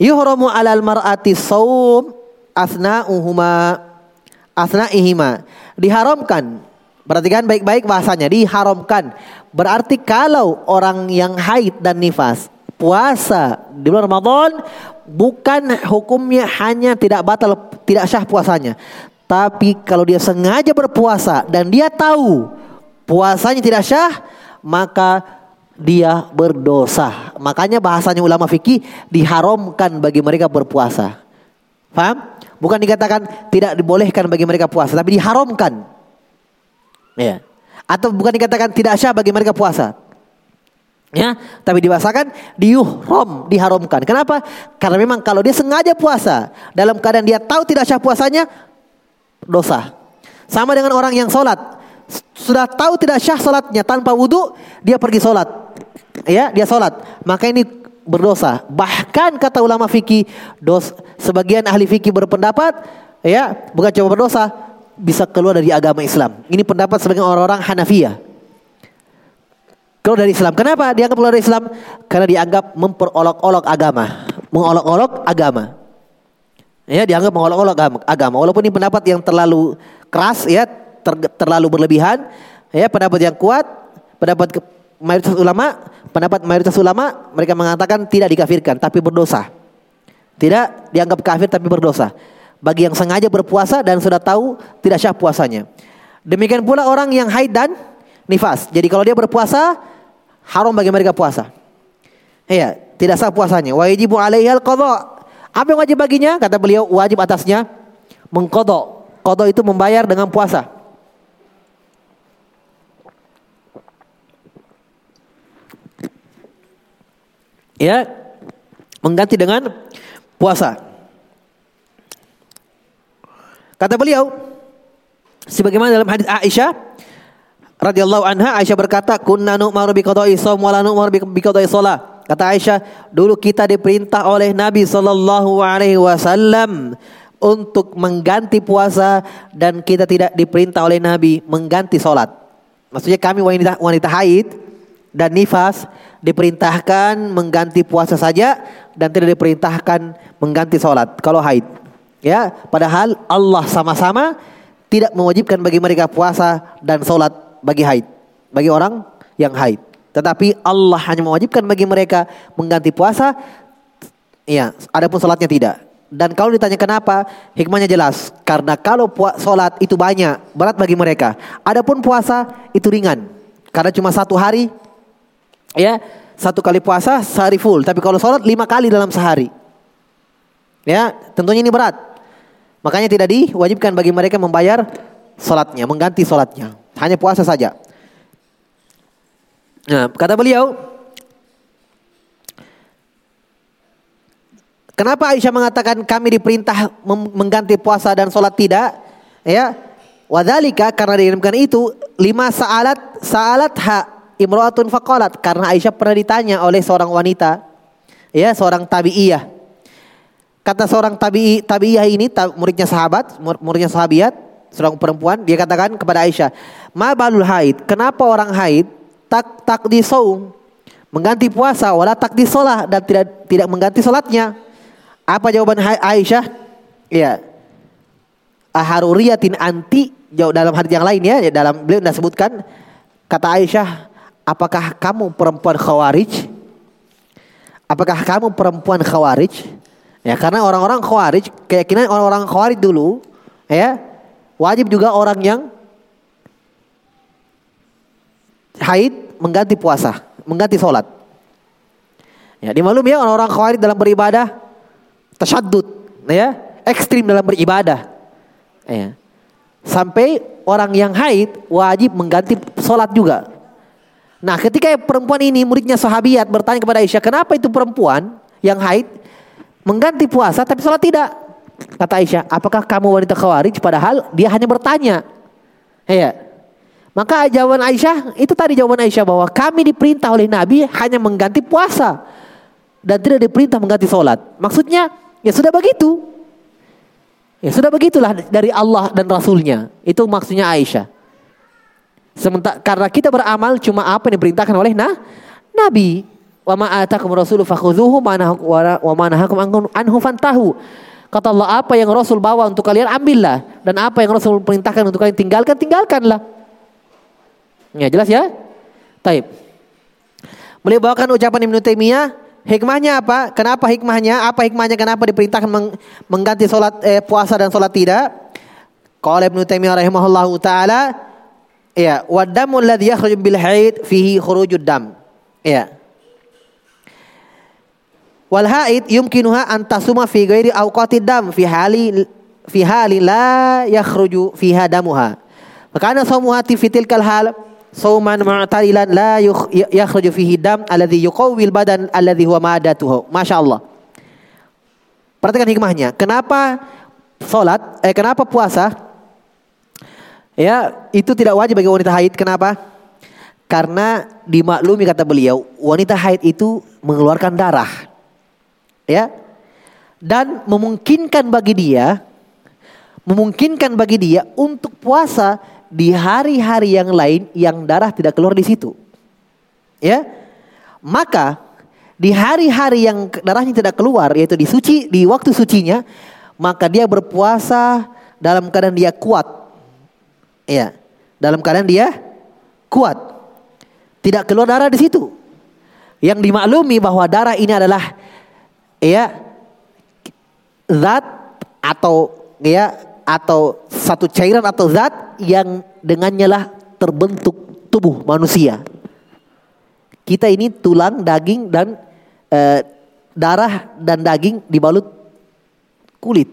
Yuhramu alal mar'ati saum asna'uhuma asna'ihima. Diharamkan. Perhatikan baik-baik bahasanya, diharamkan. Berarti kalau orang yang haid dan nifas puasa di bulan Ramadan bukan hukumnya hanya tidak batal tidak syah puasanya. Tapi kalau dia sengaja berpuasa dan dia tahu puasanya tidak syah, maka dia berdosa. Makanya bahasanya ulama fikih diharamkan bagi mereka berpuasa. Paham? Bukan dikatakan tidak dibolehkan bagi mereka puasa, tapi diharamkan. Ya. Atau bukan dikatakan tidak syah bagi mereka puasa. Ya, tapi dibahasakan diuhram, diharamkan. Kenapa? Karena memang kalau dia sengaja puasa dalam keadaan dia tahu tidak syah puasanya dosa. Sama dengan orang yang sholat. Sudah tahu tidak syah sholatnya tanpa wudhu dia pergi sholat. Ya dia sholat. Maka ini berdosa. Bahkan kata ulama fikih dos sebagian ahli fikih berpendapat ya bukan cuma berdosa bisa keluar dari agama Islam. Ini pendapat sebagian orang-orang Hanafiyah. Keluar dari Islam. Kenapa dianggap keluar dari Islam? Karena dianggap memperolok-olok agama. Mengolok-olok agama ya dianggap mengolok-olok agama walaupun ini pendapat yang terlalu keras ya ter, terlalu berlebihan ya pendapat yang kuat pendapat mayoritas ulama, pendapat mayoritas ulama mereka mengatakan tidak dikafirkan tapi berdosa. Tidak dianggap kafir tapi berdosa. Bagi yang sengaja berpuasa dan sudah tahu tidak syah puasanya. Demikian pula orang yang haid dan nifas. Jadi kalau dia berpuasa haram bagi mereka puasa. Iya, tidak sah puasanya. Wajibu alaihal qadha. Apa yang wajib baginya? Kata beliau wajib atasnya mengkodok. Kodok itu membayar dengan puasa. ya mengganti dengan puasa. Kata beliau sebagaimana dalam hadis Aisyah radhiyallahu anha Aisyah berkata kunna nu'maru bi qada'i shaum wa bi qada'i shalah. Kata Aisyah, dulu kita diperintah oleh Nabi sallallahu alaihi wasallam untuk mengganti puasa dan kita tidak diperintah oleh Nabi mengganti salat. Maksudnya kami wanita wanita haid dan nifas diperintahkan mengganti puasa saja dan tidak diperintahkan mengganti sholat kalau haid. Ya, padahal Allah sama-sama tidak mewajibkan bagi mereka puasa dan sholat bagi haid, bagi orang yang haid. Tetapi Allah hanya mewajibkan bagi mereka mengganti puasa, ya, adapun sholatnya tidak. Dan kalau ditanya kenapa, hikmahnya jelas. Karena kalau sholat itu banyak, berat bagi mereka. Adapun puasa itu ringan. Karena cuma satu hari, ya satu kali puasa sehari full. Tapi kalau sholat lima kali dalam sehari. Ya, tentunya ini berat. Makanya tidak diwajibkan bagi mereka membayar sholatnya, mengganti sholatnya. Hanya puasa saja. Nah, kata beliau, kenapa Aisyah mengatakan kami diperintah mengganti puasa dan sholat tidak? Ya, wadalika karena diinginkan itu lima saalat saalat hak imro'atun faqalat karena Aisyah pernah ditanya oleh seorang wanita ya seorang tabi'iyah kata seorang tabi'i tabi'iyah ini muridnya sahabat, muridnya sahabiat, seorang perempuan, dia katakan kepada Aisyah, "Ma balul haid? Kenapa orang haid tak tak di saum mengganti puasa wala tak di sholat dan tidak tidak mengganti sholatnya?" Apa jawaban Aisyah? Iya. Aharuriyatin anti jauh dalam hadis yang lain ya, dalam beliau sudah sebutkan kata Aisyah, "Apakah kamu perempuan khawarij?" Apakah kamu perempuan khawarij? Ya karena orang-orang khawarij, keyakinan orang-orang khawarij dulu, ya wajib juga orang yang haid mengganti puasa, mengganti sholat. Ya dimaklumi ya orang-orang khawarij dalam beribadah tasyadud, ya ekstrim dalam beribadah. Ya. Sampai orang yang haid wajib mengganti sholat juga. Nah ketika perempuan ini muridnya sahabiat bertanya kepada Aisyah, kenapa itu perempuan yang haid mengganti puasa tapi sholat tidak? Kata Aisyah, apakah kamu wanita khawarij? Padahal dia hanya bertanya. Iya. Maka jawaban Aisyah, itu tadi jawaban Aisyah bahwa kami diperintah oleh Nabi hanya mengganti puasa. Dan tidak diperintah mengganti sholat. Maksudnya, ya sudah begitu. Ya sudah begitulah dari Allah dan Rasulnya. Itu maksudnya Aisyah. Sementara karena kita beramal cuma apa yang diperintahkan oleh nah, Nabi. Wa ma atakum rasulu fakhudhuhu wa ma nahakum anhu. Kata Allah apa yang Rasul bawa untuk kalian ambillah dan apa yang Rasul perintahkan untuk kalian tinggalkan tinggalkanlah. Ya jelas ya? Taib. Boleh bawakan ucapan Ibnu Taimiyah Hikmahnya apa? Kenapa hikmahnya? Apa hikmahnya kenapa diperintahkan meng mengganti salat eh, puasa dan salat tidak? Qala Ibnu Taimiyah rahimahullahu taala Ya, wadamu alladhi yakhruju bil haid fihi khurujud dam. Ya. Wal haid yumkinuha an tasuma fi ghairi awqati dam fi hali fi hali la yakhruju fiha damuha. Fakana sawmuha fi tilkal hal sauman mu'tadilan la yakhruju fihi dam alladhi yuqawwil badan alladhi huwa madatuhu. Masyaallah. Perhatikan hikmahnya. Kenapa salat eh kenapa puasa Ya, itu tidak wajib bagi wanita haid. Kenapa? Karena dimaklumi kata beliau, wanita haid itu mengeluarkan darah. Ya. Dan memungkinkan bagi dia memungkinkan bagi dia untuk puasa di hari-hari yang lain yang darah tidak keluar di situ. Ya. Maka di hari-hari yang darahnya tidak keluar yaitu di suci di waktu sucinya maka dia berpuasa dalam keadaan dia kuat Iya. Dalam keadaan dia kuat. Tidak keluar darah di situ. Yang dimaklumi bahwa darah ini adalah ya zat atau ya atau satu cairan atau zat yang dengannya lah terbentuk tubuh manusia. Kita ini tulang, daging dan eh, darah dan daging dibalut kulit.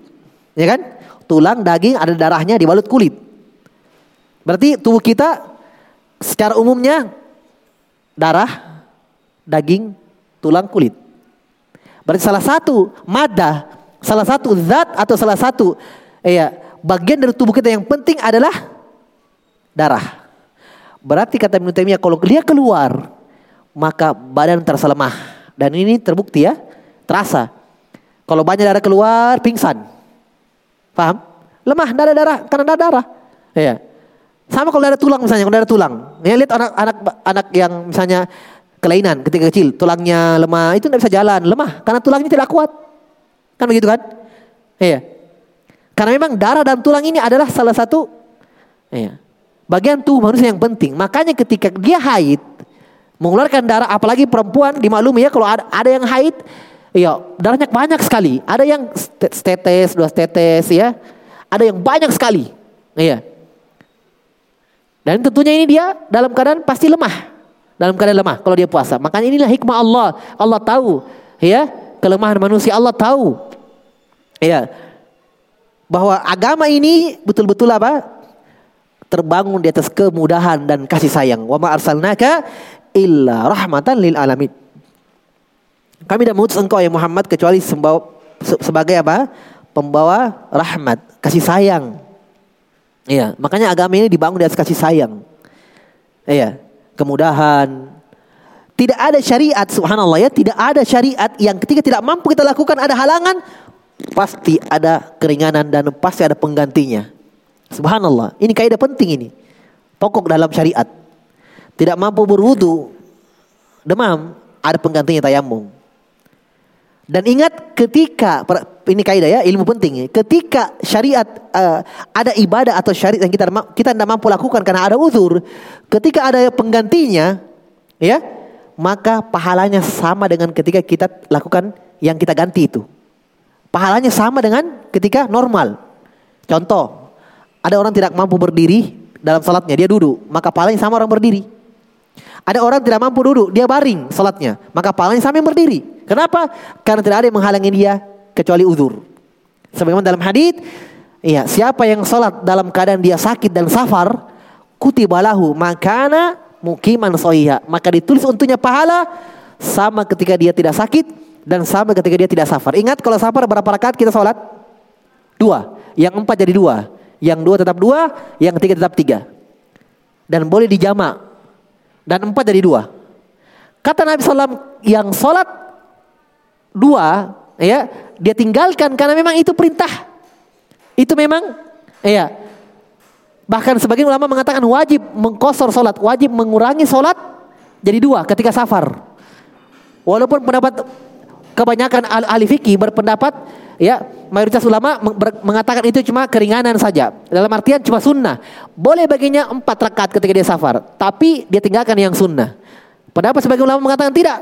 Ya kan? Tulang, daging ada darahnya dibalut kulit. Berarti tubuh kita secara umumnya darah, daging, tulang, kulit. Berarti salah satu mada, salah satu zat atau salah satu ya bagian dari tubuh kita yang penting adalah darah. Berarti kata Ibnu kalau dia keluar maka badan terasa lemah dan ini terbukti ya, terasa. Kalau banyak darah keluar pingsan. Paham? Lemah darah darah karena darah. darah. Ya. Sama kalau ada tulang misalnya, kalau ada tulang. Ya lihat anak-anak anak yang misalnya kelainan ketika kecil, tulangnya lemah, itu tidak bisa jalan, lemah karena tulangnya tidak kuat. Kan begitu kan? Iya. Karena memang darah dan tulang ini adalah salah satu iya, bagian tubuh manusia yang penting. Makanya ketika dia haid, mengeluarkan darah apalagi perempuan dimaklumi ya kalau ada, ada yang haid, iya darahnya banyak sekali. Ada yang tetes, dua tetes ya. Ada yang banyak sekali. Iya. Dan tentunya ini dia dalam keadaan pasti lemah. Dalam keadaan lemah kalau dia puasa. Makanya inilah hikmah Allah. Allah tahu ya kelemahan manusia Allah tahu. Ya. Bahwa agama ini betul-betul apa? Terbangun di atas kemudahan dan kasih sayang. Wa ma arsalnaka illa rahmatan lil alamin. Kami tidak mengutus engkau ya Muhammad kecuali sebagai apa? Pembawa rahmat, kasih sayang Iya, makanya agama ini dibangun di atas kasih sayang. Iya, kemudahan. Tidak ada syariat, subhanallah ya, tidak ada syariat yang ketika tidak mampu kita lakukan ada halangan, pasti ada keringanan dan pasti ada penggantinya. Subhanallah. Ini kaidah penting ini. Pokok dalam syariat. Tidak mampu berwudu, demam, ada penggantinya tayamum. Dan ingat ketika ini kaidah ya ilmu penting ya. Ketika syariat uh, ada ibadah atau syariat yang kita kita tidak mampu lakukan karena ada uzur, ketika ada penggantinya, ya maka pahalanya sama dengan ketika kita lakukan yang kita ganti itu. Pahalanya sama dengan ketika normal. Contoh, ada orang tidak mampu berdiri dalam salatnya, dia duduk, maka pahalanya sama orang berdiri. Ada orang tidak mampu duduk, dia baring salatnya, maka pahalanya sama yang berdiri. Kenapa? Karena tidak ada yang menghalangi dia kecuali uzur. Sebagaimana dalam hadis, iya, siapa yang salat dalam keadaan dia sakit dan safar, kutibalahu makana mukiman sohiha, maka ditulis untuknya pahala sama ketika dia tidak sakit dan sama ketika dia tidak safar. Ingat kalau safar berapa rakaat kita sholat? Dua. Yang empat jadi dua. Yang dua tetap dua, yang tiga tetap tiga. Dan boleh dijamak. Dan empat jadi dua. Kata Nabi SAW yang sholat dua, ya dia tinggalkan karena memang itu perintah. Itu memang, ya. Bahkan sebagian ulama mengatakan wajib mengkosor sholat, wajib mengurangi sholat jadi dua ketika safar. Walaupun pendapat kebanyakan ahli fikih berpendapat ya mayoritas ulama mengatakan itu cuma keringanan saja. Dalam artian cuma sunnah. Boleh baginya empat rakaat ketika dia safar tapi dia tinggalkan yang sunnah. Pendapat sebagian ulama mengatakan tidak.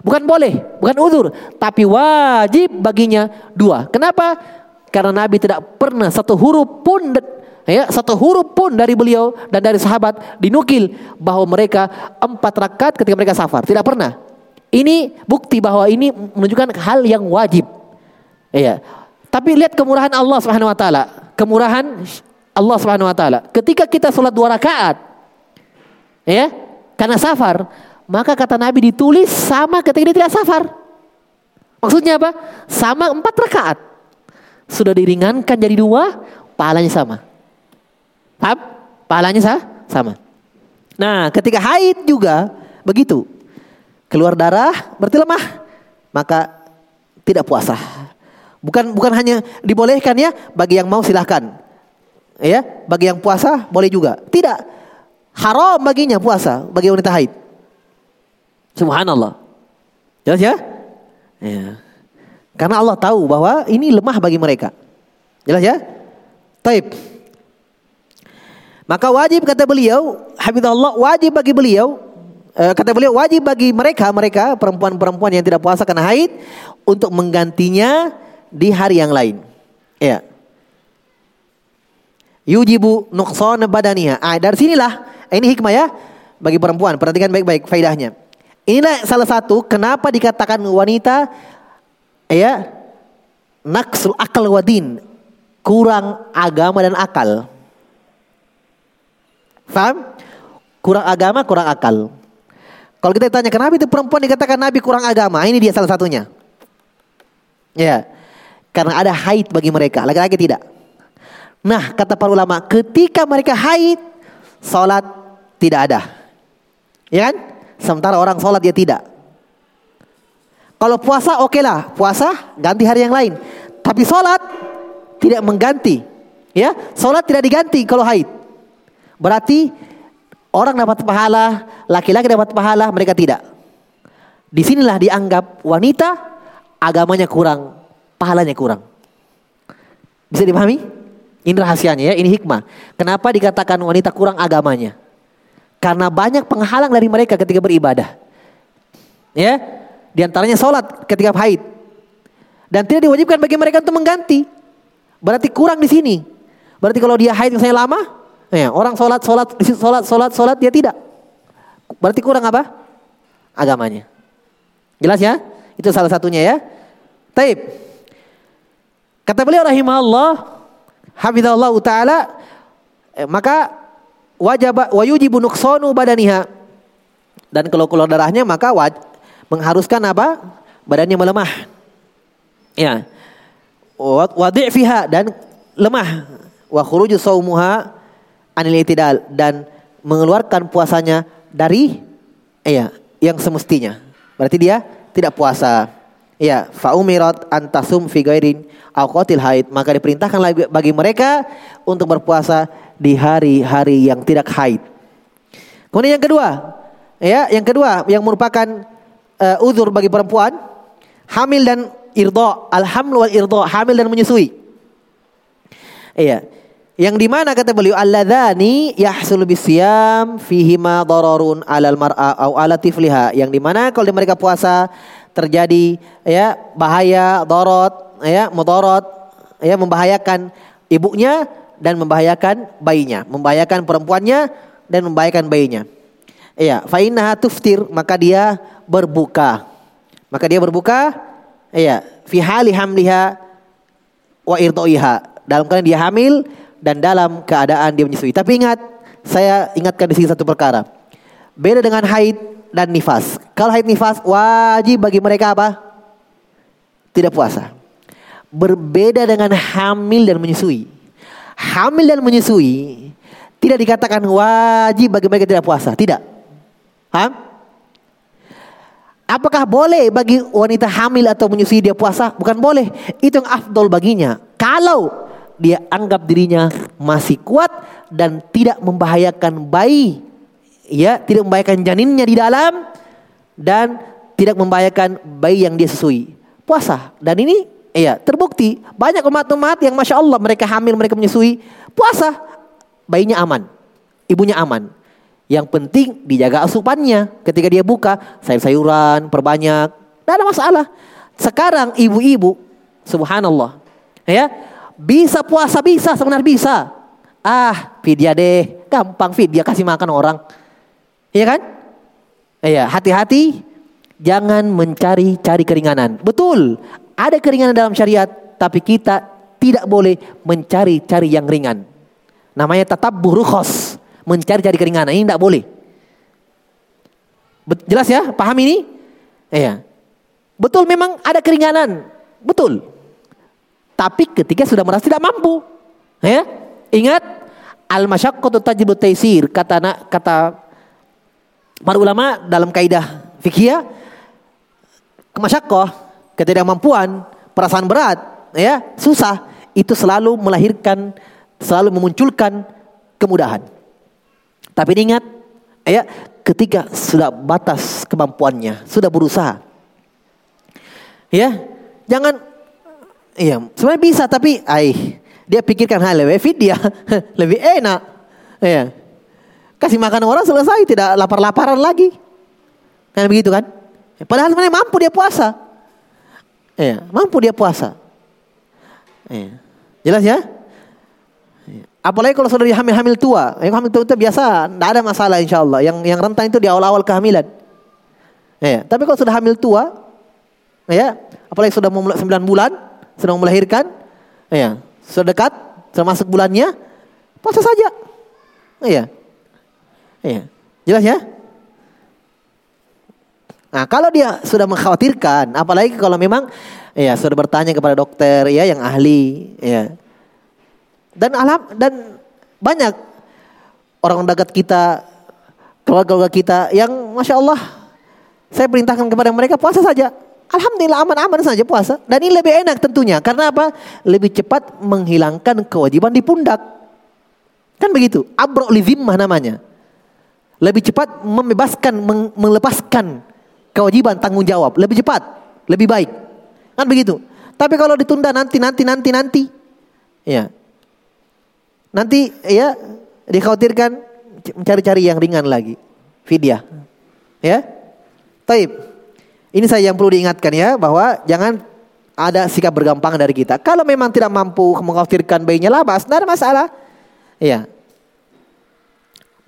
Bukan boleh bukan uzur tapi wajib baginya dua. Kenapa? Karena Nabi tidak pernah satu huruf pun ya satu huruf pun dari beliau dan dari sahabat dinukil bahwa mereka empat rakaat ketika mereka safar. Tidak pernah ini bukti bahwa ini menunjukkan hal yang wajib. Iya. Tapi lihat kemurahan Allah Subhanahu wa taala. Kemurahan Allah Subhanahu wa taala. Ketika kita sholat dua rakaat ya, karena safar, maka kata Nabi ditulis sama ketika dia tidak safar. Maksudnya apa? Sama empat rakaat. Sudah diringankan jadi dua, pahalanya sama. Paham? Pahalanya sah? sama. Nah, ketika haid juga begitu keluar darah berarti lemah maka tidak puasa. Bukan bukan hanya dibolehkan ya bagi yang mau silahkan. Ya bagi yang puasa boleh juga. Tidak haram baginya puasa bagi wanita haid. Subhanallah. Jelas ya? Ya. Karena Allah tahu bahwa ini lemah bagi mereka. Jelas ya? Taib. Maka wajib kata beliau habibullah wajib bagi beliau kata beliau wajib bagi mereka mereka perempuan-perempuan yang tidak puasa karena haid untuk menggantinya di hari yang lain. Ya. Yujibu nuqsan badaniha. Ah, dari sinilah ini hikmah ya bagi perempuan. Perhatikan baik-baik faidahnya. Inilah salah satu kenapa dikatakan wanita ya naksul akal wadin kurang agama dan akal. Faham? Kurang agama, kurang akal. Kalau kita tanya kenapa itu perempuan dikatakan Nabi kurang agama, ini dia salah satunya. Ya, karena ada haid bagi mereka, laki-laki tidak. Nah, kata para ulama, ketika mereka haid, sholat tidak ada. Ya kan? Sementara orang sholat dia tidak. Kalau puasa oke okay lah, puasa ganti hari yang lain. Tapi sholat tidak mengganti. Ya, sholat tidak diganti kalau haid. Berarti Orang dapat pahala, laki-laki dapat pahala, mereka tidak. Di sinilah dianggap wanita agamanya kurang, pahalanya kurang. Bisa dipahami? Ini rahasianya ya, ini hikmah. Kenapa dikatakan wanita kurang agamanya? Karena banyak penghalang dari mereka ketika beribadah. Ya, di antaranya sholat ketika haid. Dan tidak diwajibkan bagi mereka untuk mengganti. Berarti kurang di sini. Berarti kalau dia haid misalnya lama, Ya, orang sholat, sholat, sholat, sholat, sholat, dia tidak. Berarti kurang apa? Agamanya. Jelas ya? Itu salah satunya ya. Taib. Kata beliau rahimahullah, hafizallah taala, eh, maka wajib wayujibu nuqsanu badaniha. Dan kalau keluar darahnya maka waj, mengharuskan apa? Badannya melemah. Ya. Wadi'fiha dan lemah. Wa khuruju saumuha itidal dan mengeluarkan puasanya dari iya yang semestinya. Berarti dia tidak puasa. Ya, faumirat antasum fi ghairin awqatil haid, maka diperintahkan bagi mereka untuk berpuasa di hari-hari yang tidak haid. Kemudian yang kedua, ya, yang kedua yang merupakan uh, uzur bagi perempuan hamil dan irdo, alhamdulillah wal irdo, hamil dan menyusui. Iya. Yang di mana kata beliau alladzani yahsul fihi ma dararun alal mar'a au ala tifliha. Yang di mana kalau mereka puasa terjadi ya bahaya darot ya mudarat ya membahayakan ibunya dan membahayakan bayinya, membahayakan perempuannya dan membahayakan bayinya. Iya, fa innaha tuftir maka dia berbuka. Maka dia berbuka iya fi hali hamliha wa irdoiha. Dalam keadaan dia hamil dan dalam keadaan dia menyusui. Tapi ingat, saya ingatkan di sini satu perkara. Beda dengan haid dan nifas. Kalau haid nifas wajib bagi mereka apa? Tidak puasa. Berbeda dengan hamil dan menyusui. Hamil dan menyusui tidak dikatakan wajib bagi mereka tidak puasa. Tidak. Hah? Apakah boleh bagi wanita hamil atau menyusui dia puasa? Bukan boleh. Itu yang afdol baginya. Kalau dia anggap dirinya masih kuat dan tidak membahayakan bayi ya tidak membahayakan janinnya di dalam dan tidak membahayakan bayi yang dia susui. Puasa. Dan ini ya terbukti. Banyak umat-umat yang masya Allah mereka hamil mereka menyusui. Puasa. Bayinya aman. Ibunya aman. Yang penting dijaga asupannya. Ketika dia buka sayur-sayuran perbanyak. Tidak ada masalah. Sekarang ibu-ibu subhanallah ya bisa puasa bisa sebenarnya bisa. Ah, vidya deh, gampang vidya kasih makan orang. Iya kan? Iya, hati-hati jangan mencari-cari keringanan. Betul, ada keringanan dalam syariat, tapi kita tidak boleh mencari-cari yang ringan. Namanya tetap burukhos, mencari-cari keringanan. Ini tidak boleh. Jelas ya? Paham ini? Iya. Betul memang ada keringanan. Betul. Tapi ketika sudah merasa tidak mampu, ya ingat al masyaqqatu tajibu taisir kata kata para ulama dalam kaidah fikih kemasyakoh ketidakmampuan perasaan berat ya susah itu selalu melahirkan selalu memunculkan kemudahan. Tapi ingat ya ketika sudah batas kemampuannya sudah berusaha ya jangan Iya, sebenarnya bisa tapi ai dia pikirkan hal lebih fit dia lebih enak. Iya. Kasih makan orang selesai tidak lapar-laparan lagi. Kan begitu kan? Padahal sebenarnya mampu dia puasa. Iya, mampu dia puasa. Iya. Jelas ya? Iya. Apalagi kalau sudah hamil-hamil tua, yang hamil tua itu biasa, tidak ada masalah insya Allah. Yang yang rentan itu di awal-awal kehamilan. Ya, tapi kalau sudah hamil tua, ya, apalagi sudah mau 9 bulan, sedang melahirkan, ya, sudah dekat, termasuk bulannya, puasa saja. Iya. Iya. Jelas ya? Nah, kalau dia sudah mengkhawatirkan, apalagi kalau memang ya sudah bertanya kepada dokter ya yang ahli, ya. Dan alam dan banyak orang dekat kita, keluarga-keluarga kita yang masya Allah saya perintahkan kepada mereka puasa saja. Alhamdulillah aman-aman saja puasa. Dan ini lebih enak tentunya. Karena apa? Lebih cepat menghilangkan kewajiban di pundak. Kan begitu. Abro lizimmah namanya. Lebih cepat membebaskan, melepaskan kewajiban tanggung jawab. Lebih cepat. Lebih baik. Kan begitu. Tapi kalau ditunda nanti, nanti, nanti, nanti. Ya. Nanti ya dikhawatirkan mencari-cari yang ringan lagi. Fidyah. Ya. Taib. Ini saya yang perlu diingatkan ya bahwa jangan ada sikap bergampang dari kita. Kalau memang tidak mampu mengkafirkan bayinya labas, tidak ada masalah. Iya.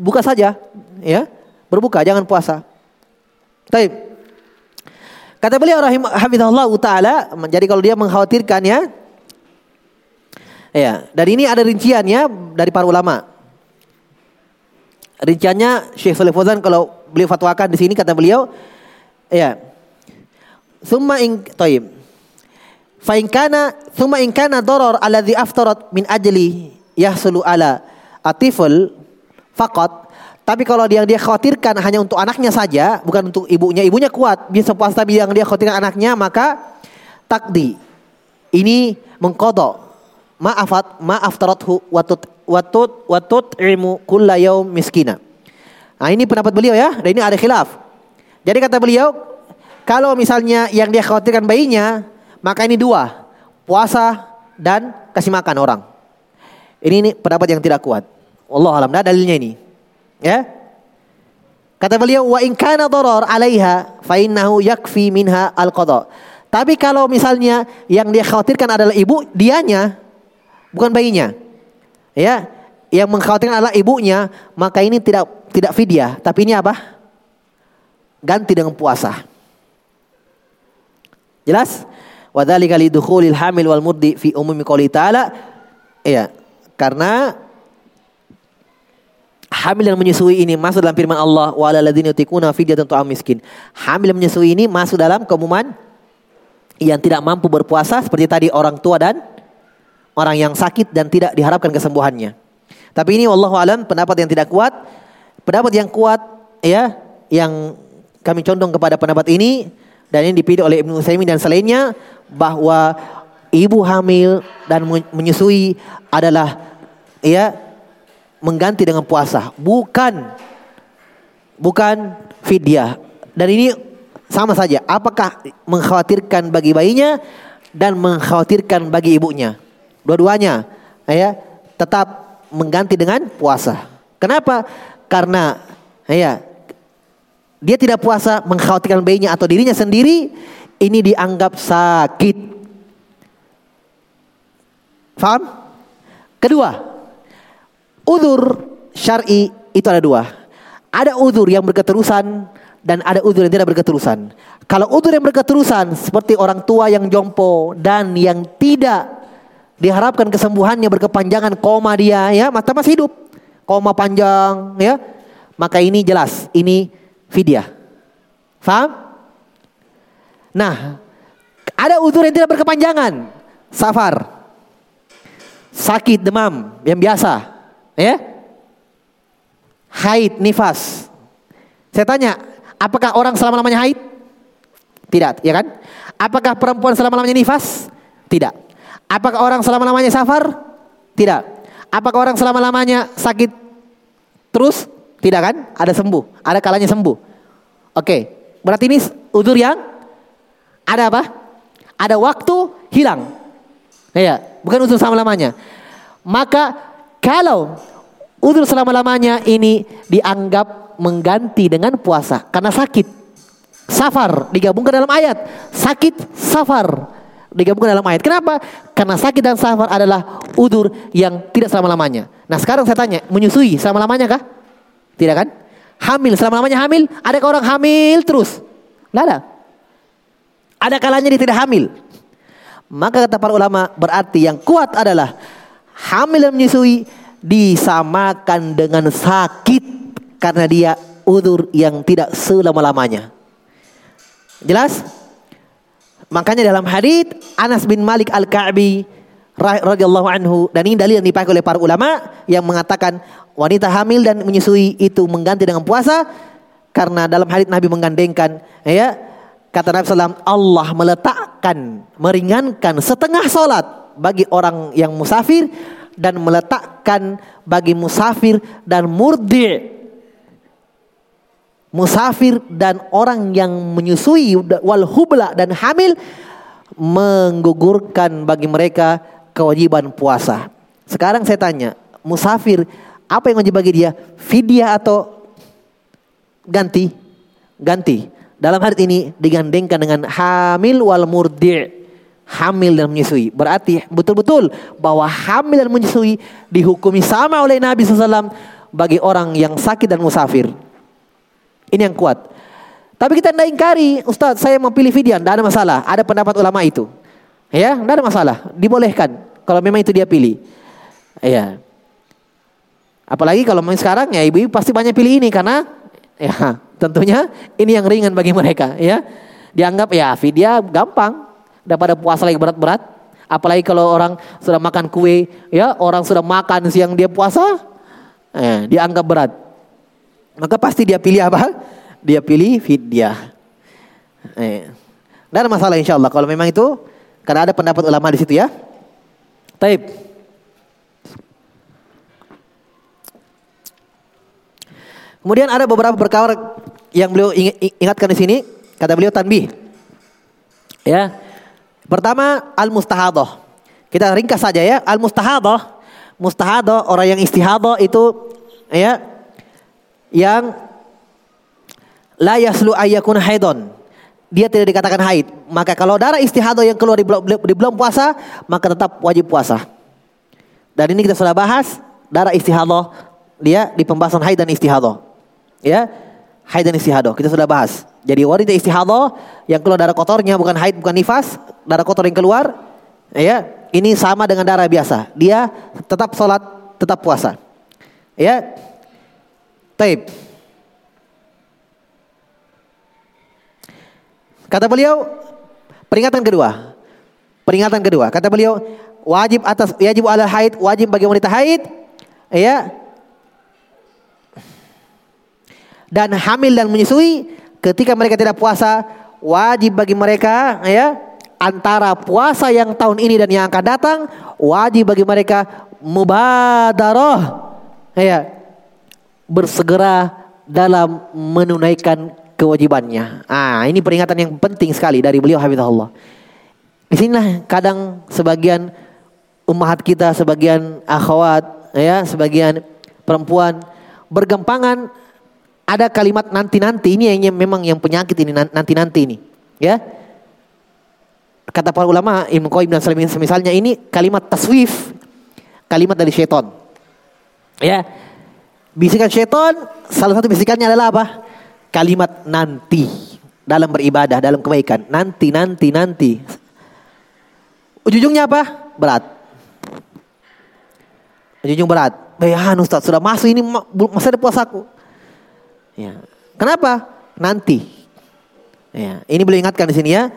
Buka saja, ya. Berbuka, jangan puasa. Taib. Kata beliau rahimahullah taala, jadi kalau dia mengkhawatirkan ya, ya, dan ini ada rinciannya dari para ulama. Rinciannya Syekh Saleh Fauzan kalau beliau fatwakan di sini kata beliau, ya, Thumma in taib. Fa in kana thumma in kana darar alladhi aftarat min ajli yahsulu ala atiful faqat Tapi kalau dia dia khawatirkan hanya untuk anaknya saja, bukan untuk ibunya. Ibunya kuat, bisa puasa tapi yang dia khawatirkan anaknya, maka takdi. Ini mengkodok. Maafat, maaf tarathu watut watut watut ilmu kulla yaum miskina. Nah ini pendapat beliau ya, dan ini ada khilaf. Jadi kata beliau, kalau misalnya yang dia khawatirkan bayinya, maka ini dua, puasa dan kasih makan orang. Ini, ini pendapat yang tidak kuat. Allah alam, nah dalilnya ini. Ya. Kata beliau wa in kana darar 'alaiha fa innahu yakfi minha al-qada. Tapi kalau misalnya yang dia khawatirkan adalah ibu, dianya bukan bayinya. Ya, yang mengkhawatirkan adalah ibunya, maka ini tidak tidak fidyah, tapi ini apa? Ganti dengan puasa. Jelas? Wa dzalika lidukhulil hamil wal murdi fi umumi qouli ta'ala. Iya, karena hamil dan menyusui ini masuk dalam firman Allah wa ladzina yutikuna fidyatan tu'am miskin. Hamil dan menyusui ini masuk dalam keumuman yang tidak mampu berpuasa seperti tadi orang tua dan orang yang sakit dan tidak diharapkan kesembuhannya. Tapi ini wallahu alam pendapat yang tidak kuat. Pendapat yang kuat ya yang kami condong kepada pendapat ini dan ini dipilih oleh Ibnu Utsaimin dan selainnya bahwa ibu hamil dan menyusui adalah ya mengganti dengan puasa, bukan bukan fidyah. Dan ini sama saja, apakah mengkhawatirkan bagi bayinya dan mengkhawatirkan bagi ibunya. Dua-duanya ya tetap mengganti dengan puasa. Kenapa? Karena ya dia tidak puasa mengkhawatirkan bayinya atau dirinya sendiri ini dianggap sakit. Faham? Kedua, Udur syar'i itu ada dua. Ada udur yang berketerusan dan ada udur yang tidak berketerusan. Kalau udur yang berketerusan seperti orang tua yang jompo dan yang tidak diharapkan kesembuhannya berkepanjangan koma dia ya mata masih hidup koma panjang ya maka ini jelas ini fidyah. Faham? Nah, ada udur yang tidak berkepanjangan. Safar. Sakit demam yang biasa. Ya? Haid, nifas. Saya tanya, apakah orang selama-lamanya haid? Tidak, ya kan? Apakah perempuan selama-lamanya nifas? Tidak. Apakah orang selama-lamanya safar? Tidak. Apakah orang selama-lamanya sakit terus? Tidak kan? Ada sembuh, ada kalanya sembuh. Oke, berarti ini udur yang ada apa? Ada waktu hilang. Ya, bukan udur selama-lamanya. Maka kalau udur selama-lamanya ini dianggap mengganti dengan puasa karena sakit. Safar digabungkan dalam ayat. Sakit safar digabungkan dalam ayat. Kenapa? Karena sakit dan safar adalah udur yang tidak selama-lamanya. Nah sekarang saya tanya, menyusui selama-lamanya kah? Tidak kan? Hamil selama-lamanya hamil? Adakah orang hamil terus? Tidak ada. Ada kalanya dia tidak hamil. Maka kata para ulama berarti yang kuat adalah hamil dan menyusui disamakan dengan sakit karena dia udur yang tidak selama-lamanya. Jelas? Makanya dalam hadis Anas bin Malik Al-Ka'bi radhiyallahu anhu. Dan ini dalil yang dipakai oleh para ulama yang mengatakan wanita hamil dan menyusui itu mengganti dengan puasa karena dalam hadis Nabi menggandengkan ya kata Nabi SAW Allah meletakkan meringankan setengah solat bagi orang yang musafir dan meletakkan bagi musafir dan murdi. Musafir dan orang yang menyusui wal hubla dan hamil menggugurkan bagi mereka kewajiban puasa. Sekarang saya tanya, musafir apa yang wajib bagi dia? Fidyah atau ganti? Ganti. Dalam hari ini digandengkan dengan hamil wal murdi' hamil dan menyusui. Berarti betul-betul bahwa hamil dan menyusui dihukumi sama oleh Nabi SAW bagi orang yang sakit dan musafir. Ini yang kuat. Tapi kita tidak ingkari, Ustaz saya mau pilih fidyah, tidak ada masalah. Ada pendapat ulama itu. Ya, tidak ada masalah. Dibolehkan kalau memang itu dia pilih. Ya. Apalagi kalau mau sekarang ya ibu-ibu pasti banyak pilih ini karena ya tentunya ini yang ringan bagi mereka ya. Dianggap ya fidyah gampang daripada puasa lagi berat-berat. Apalagi kalau orang sudah makan kue, ya orang sudah makan siang dia puasa, eh, dianggap berat. maka pasti dia pilih apa? Dia pilih fidyah. Eh. Ada masalah insya Allah kalau memang itu karena ada pendapat ulama di situ ya. Taib. Kemudian ada beberapa perkara yang beliau ingatkan di sini. Kata beliau tanbih. Ya. Pertama al mustahadah. Kita ringkas saja ya. Al mustahadah. Mustahadah orang yang istihadah itu ya yang la yaslu ayyakun haidon dia tidak dikatakan haid. Maka kalau darah istihadah yang keluar di bulan, di bulan puasa, maka tetap wajib puasa. Dan ini kita sudah bahas darah istihadah dia di pembahasan haid dan istihadah. Ya, haid dan istihadah kita sudah bahas. Jadi wanita istihadah yang keluar darah kotornya bukan haid bukan nifas, darah kotor yang keluar, ya ini sama dengan darah biasa. Dia tetap sholat, tetap puasa. Ya, taib. Kata beliau, peringatan kedua. Peringatan kedua. Kata beliau, wajib atas wajib ala haid, wajib bagi wanita haid, ya. Dan hamil dan menyusui ketika mereka tidak puasa, wajib bagi mereka ya antara puasa yang tahun ini dan yang akan datang, wajib bagi mereka mubadarah ya bersegera dalam menunaikan kewajibannya. Ah, ini peringatan yang penting sekali dari beliau Habibullah. Di sinilah kadang sebagian umat kita, sebagian akhwat, ya, sebagian perempuan bergempangan ada kalimat nanti-nanti ini yang memang yang penyakit ini nanti-nanti ini, ya. Kata para ulama Ibnu Qayyim dan semisalnya ini kalimat taswif, kalimat dari syaitan. Ya. Bisikan syaitan salah satu bisikannya adalah apa? Kalimat nanti dalam beribadah, dalam kebaikan. Nanti, nanti, nanti. Ujung-ujungnya apa? Berat. Ujung-ujung berat. Bayan Ustaz, sudah masuk ini masa ada puasaku. Ya. Kenapa? Nanti. Ya. Ini boleh ingatkan di sini ya.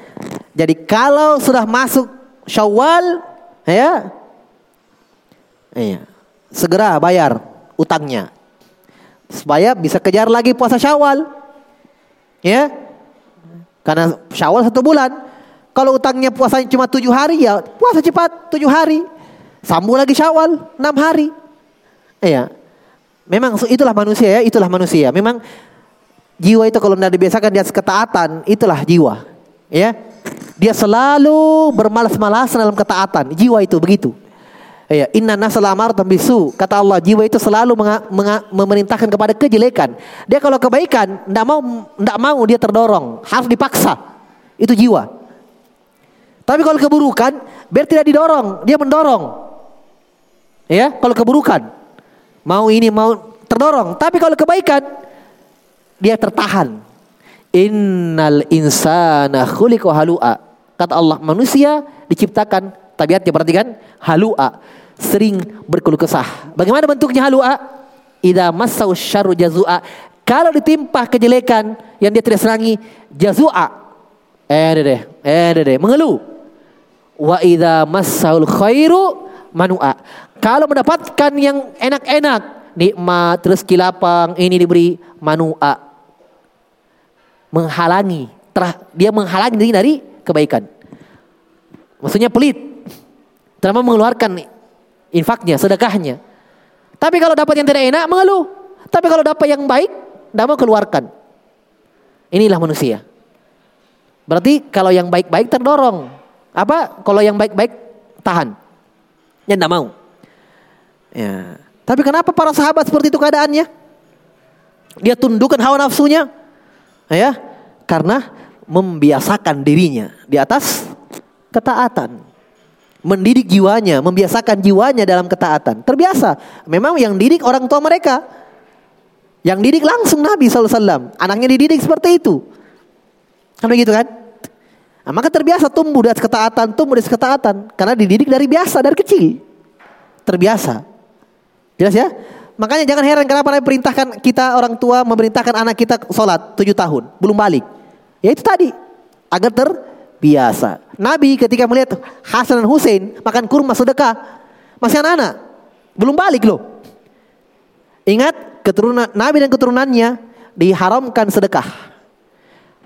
Jadi kalau sudah masuk Syawal, ya, ya, segera bayar utangnya supaya bisa kejar lagi puasa Syawal. Ya. Karena Syawal satu bulan. Kalau utangnya puasanya cuma tujuh hari ya puasa cepat tujuh hari. Sambung lagi Syawal enam hari. Iya. Memang itulah manusia ya, itulah manusia. Memang jiwa itu kalau tidak dibiasakan di atas ketaatan, itulah jiwa. Ya. Dia selalu bermalas-malasan dalam ketaatan. Jiwa itu begitu. Ya, inna nasala amaratan bisu. Kata Allah, jiwa itu selalu menga, menga, memerintahkan kepada kejelekan. Dia kalau kebaikan, tidak mau tidak mau dia terdorong, harus dipaksa. Itu jiwa. Tapi kalau keburukan, biar tidak didorong, dia mendorong. Ya, kalau keburukan, mau ini mau terdorong. Tapi kalau kebaikan, dia tertahan. Innal insana khuliqa halu'a. Kata Allah, manusia diciptakan tabiatnya perhatikan halu'a sering berkeluh kesah. Bagaimana bentuknya halua? Ida masau syaru jazua. Kalau ditimpa kejelekan yang dia tidak serangi, jazua. Eh deh, eh deh, mengeluh. Wa ida masaul khairu manua. Kalau mendapatkan yang enak-enak, nikmat, rezeki lapang, ini diberi manua. Menghalangi, terah, dia menghalangi diri dari kebaikan. Maksudnya pelit. Terima mengeluarkan infaknya, sedekahnya. Tapi kalau dapat yang tidak enak mengeluh. Tapi kalau dapat yang baik, tidak mau keluarkan. Inilah manusia. Berarti kalau yang baik-baik terdorong. Apa? Kalau yang baik-baik tahan. Ya tidak mau. Ya. Tapi kenapa para sahabat seperti itu keadaannya? Dia tundukkan hawa nafsunya. Ya. Karena membiasakan dirinya di atas ketaatan mendidik jiwanya, membiasakan jiwanya dalam ketaatan. Terbiasa. Memang yang didik orang tua mereka. Yang didik langsung Nabi SAW. Anaknya dididik seperti itu. Kan begitu kan? Nah, maka terbiasa tumbuh dari ketaatan, tumbuh dari ketaatan. Karena dididik dari biasa, dari kecil. Terbiasa. Jelas ya? Makanya jangan heran kenapa Nabi perintahkan kita orang tua memerintahkan anak kita sholat tujuh tahun. Belum balik. Ya itu tadi. Agar ter biasa. Nabi ketika melihat Hasan dan Hussein makan kurma sedekah, masih anak-anak, belum balik loh. Ingat keturunan Nabi dan keturunannya diharamkan sedekah.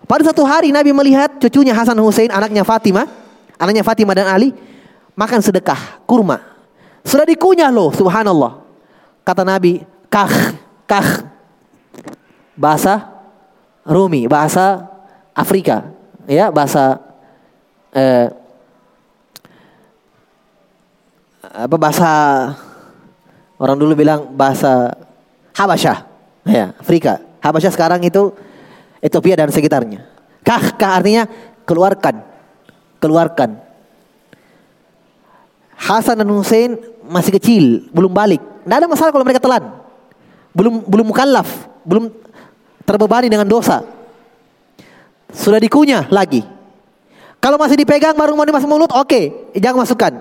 Pada satu hari Nabi melihat cucunya Hasan Hussein, anaknya Fatimah, anaknya Fatimah dan Ali makan sedekah kurma. Sudah dikunyah loh, subhanallah. Kata Nabi, kah, kah. Bahasa Rumi, bahasa Afrika, ya bahasa eh, apa bahasa orang dulu bilang bahasa Habasyah, ya Afrika. Habasyah sekarang itu Ethiopia dan sekitarnya. Kah, kah artinya keluarkan, keluarkan. Hasan dan Hussein masih kecil, belum balik. Tidak ada masalah kalau mereka telan. Belum belum mukallaf, belum terbebani dengan dosa. Sudah dikunyah lagi. Kalau masih dipegang baru mau dimasuk mulut, oke, okay, jangan masukkan.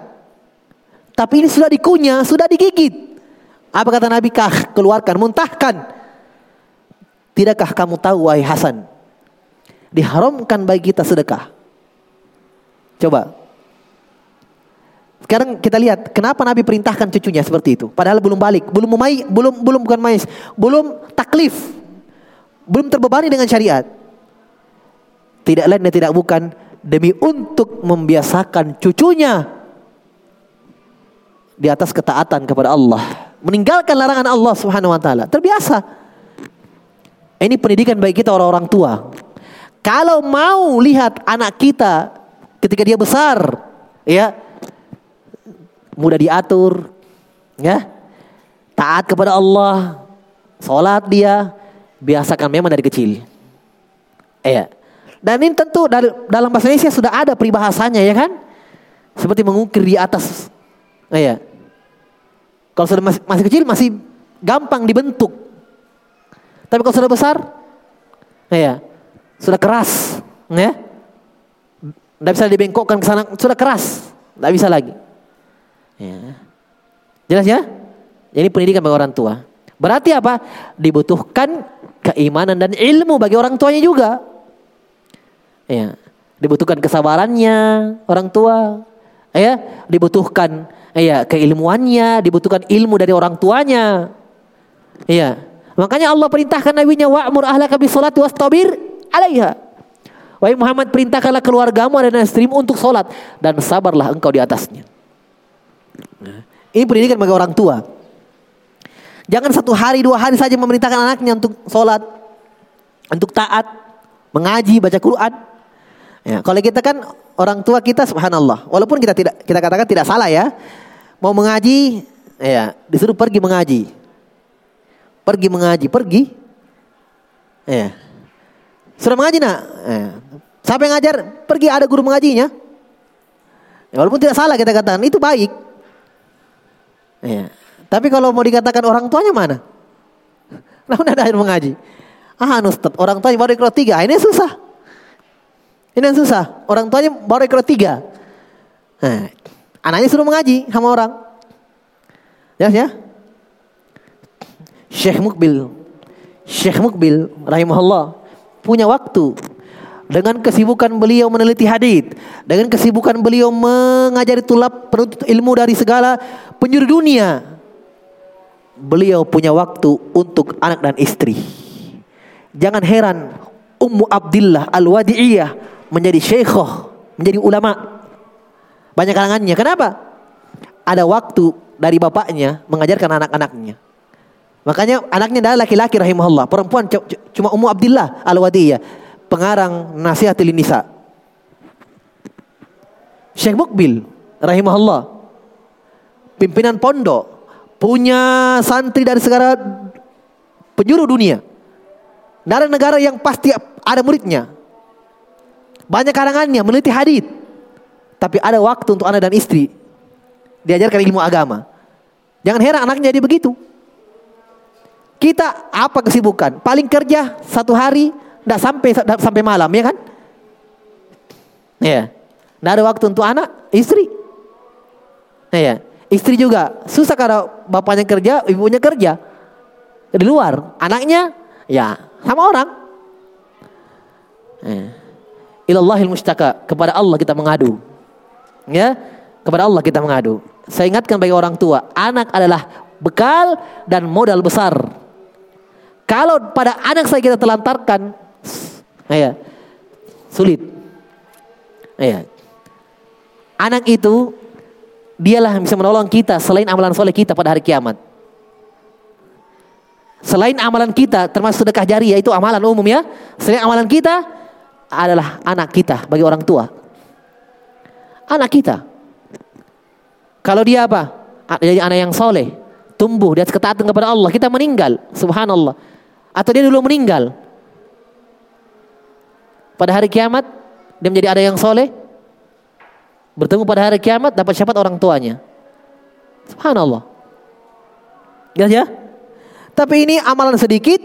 Tapi ini sudah dikunyah, sudah digigit. Apa kata Nabi? Kah, keluarkan, muntahkan. Tidakkah kamu tahu wahai Hasan? Diharamkan bagi kita sedekah. Coba. Sekarang kita lihat kenapa Nabi perintahkan cucunya seperti itu. Padahal belum balik, belum memai, belum belum bukan mais, belum taklif, belum terbebani dengan syariat. Tidak lain dan tidak bukan demi untuk membiasakan cucunya di atas ketaatan kepada Allah, meninggalkan larangan Allah Subhanahu wa taala. Terbiasa. Ini pendidikan bagi kita orang-orang tua. Kalau mau lihat anak kita ketika dia besar, ya, mudah diatur, ya, taat kepada Allah, sholat dia, biasakan memang dari kecil. Ya. Dan ini tentu dalam bahasa Indonesia sudah ada peribahasanya ya kan? Seperti mengukir di atas Iya. Kalau sudah masih, masih kecil masih gampang dibentuk. Tapi kalau sudah besar, iya, sudah keras, ya. Tidak bisa dibengkokkan ke sana, sudah keras, tidak bisa lagi. Ya. Jelas ya? Ini pendidikan bagi orang tua. Berarti apa? Dibutuhkan keimanan dan ilmu bagi orang tuanya juga. Ya. Dibutuhkan kesabarannya orang tua. Ya, dibutuhkan Iya, keilmuannya, dibutuhkan ilmu dari orang tuanya. Iya. Makanya Allah perintahkan nabinya wa'mur ahlaka bisolati wastabir alaiha. Wahai Muhammad perintahkanlah keluargamu dan istrimu untuk solat dan sabarlah engkau di atasnya. Ini pendidikan bagi orang tua. Jangan satu hari dua hari saja memerintahkan anaknya untuk solat, untuk taat, mengaji, baca Quran. Ya, kalau kita kan orang tua kita subhanallah, walaupun kita tidak kita katakan tidak salah ya, mau mengaji, ya disuruh pergi mengaji. Pergi mengaji, pergi. Ya. Sudah mengaji nak? Ya. Siapa yang ngajar? Pergi ada guru mengajinya. Ya, walaupun tidak salah kita katakan, itu baik. Ya. Tapi kalau mau dikatakan orang tuanya mana? Nah, udah ada yang mengaji. Ah, Ustaz, orang tuanya baru ikut tiga. Ah, ini susah. Ini yang susah. Orang tuanya baru ikut tiga. Nah, Anaknya suruh mengaji sama orang. Ya, ya. Syekh Mukbil. Syekh Mukbil rahimahullah punya waktu dengan kesibukan beliau meneliti hadis, dengan kesibukan beliau mengajari tulap penuntut ilmu dari segala penjuru dunia. Beliau punya waktu untuk anak dan istri. Jangan heran Ummu Abdillah Al-Wadi'iyah menjadi syekhah, menjadi ulama banyak kalangannya. Kenapa? Ada waktu dari bapaknya mengajarkan anak-anaknya. Makanya anaknya adalah laki-laki rahimahullah. Perempuan cuma Ummu Abdillah Al-Wadiyah. Pengarang nasihat Nisa. Syekh Mukbil rahimahullah. Pimpinan pondok. Punya santri dari segala penjuru dunia. Dari negara yang pasti ada muridnya. Banyak kalangannya meneliti hadith tapi ada waktu untuk anak dan istri. Diajarkan ilmu agama. Jangan heran anaknya jadi begitu. Kita apa kesibukan? Paling kerja satu hari tidak sampai sampai malam ya kan? Ya. Tidak ada waktu untuk anak, istri. Ya. Istri juga susah kalau bapaknya kerja, ibunya kerja di luar. Anaknya ya sama orang. Ya. Ilallahil mustaka kepada Allah kita mengadu. Ya, kepada Allah kita mengadu. Saya ingatkan bagi orang tua, anak adalah bekal dan modal besar. Kalau pada anak saya kita telantarkan, ya, sulit. Ya. Anak itu dialah yang bisa menolong kita selain amalan soleh kita pada hari kiamat. Selain amalan kita termasuk sedekah jariah itu amalan umum ya. Selain amalan kita adalah anak kita bagi orang tua. Anak kita. Kalau dia apa? Jadi anak yang soleh, tumbuh di atas ketaatan kepada Allah, kita meninggal, subhanallah. Atau dia dulu meninggal. Pada hari kiamat, dia menjadi anak yang soleh, bertemu pada hari kiamat, dapat syafaat orang tuanya. Subhanallah. Ya, ya? Tapi ini amalan sedikit,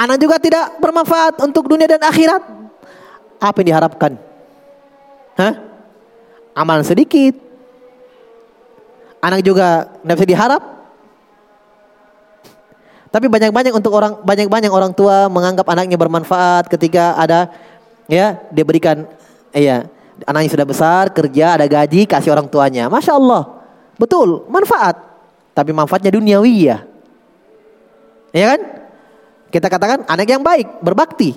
anak juga tidak bermanfaat untuk dunia dan akhirat. Apa yang diharapkan? Hah? Amalan sedikit, Anak juga tidak bisa diharap. Tapi banyak-banyak untuk orang banyak-banyak orang tua menganggap anaknya bermanfaat ketika ada ya dia berikan ya anaknya sudah besar kerja ada gaji kasih orang tuanya. Masya Allah betul manfaat. Tapi manfaatnya duniawi ya. Ya kan? Kita katakan anak yang baik berbakti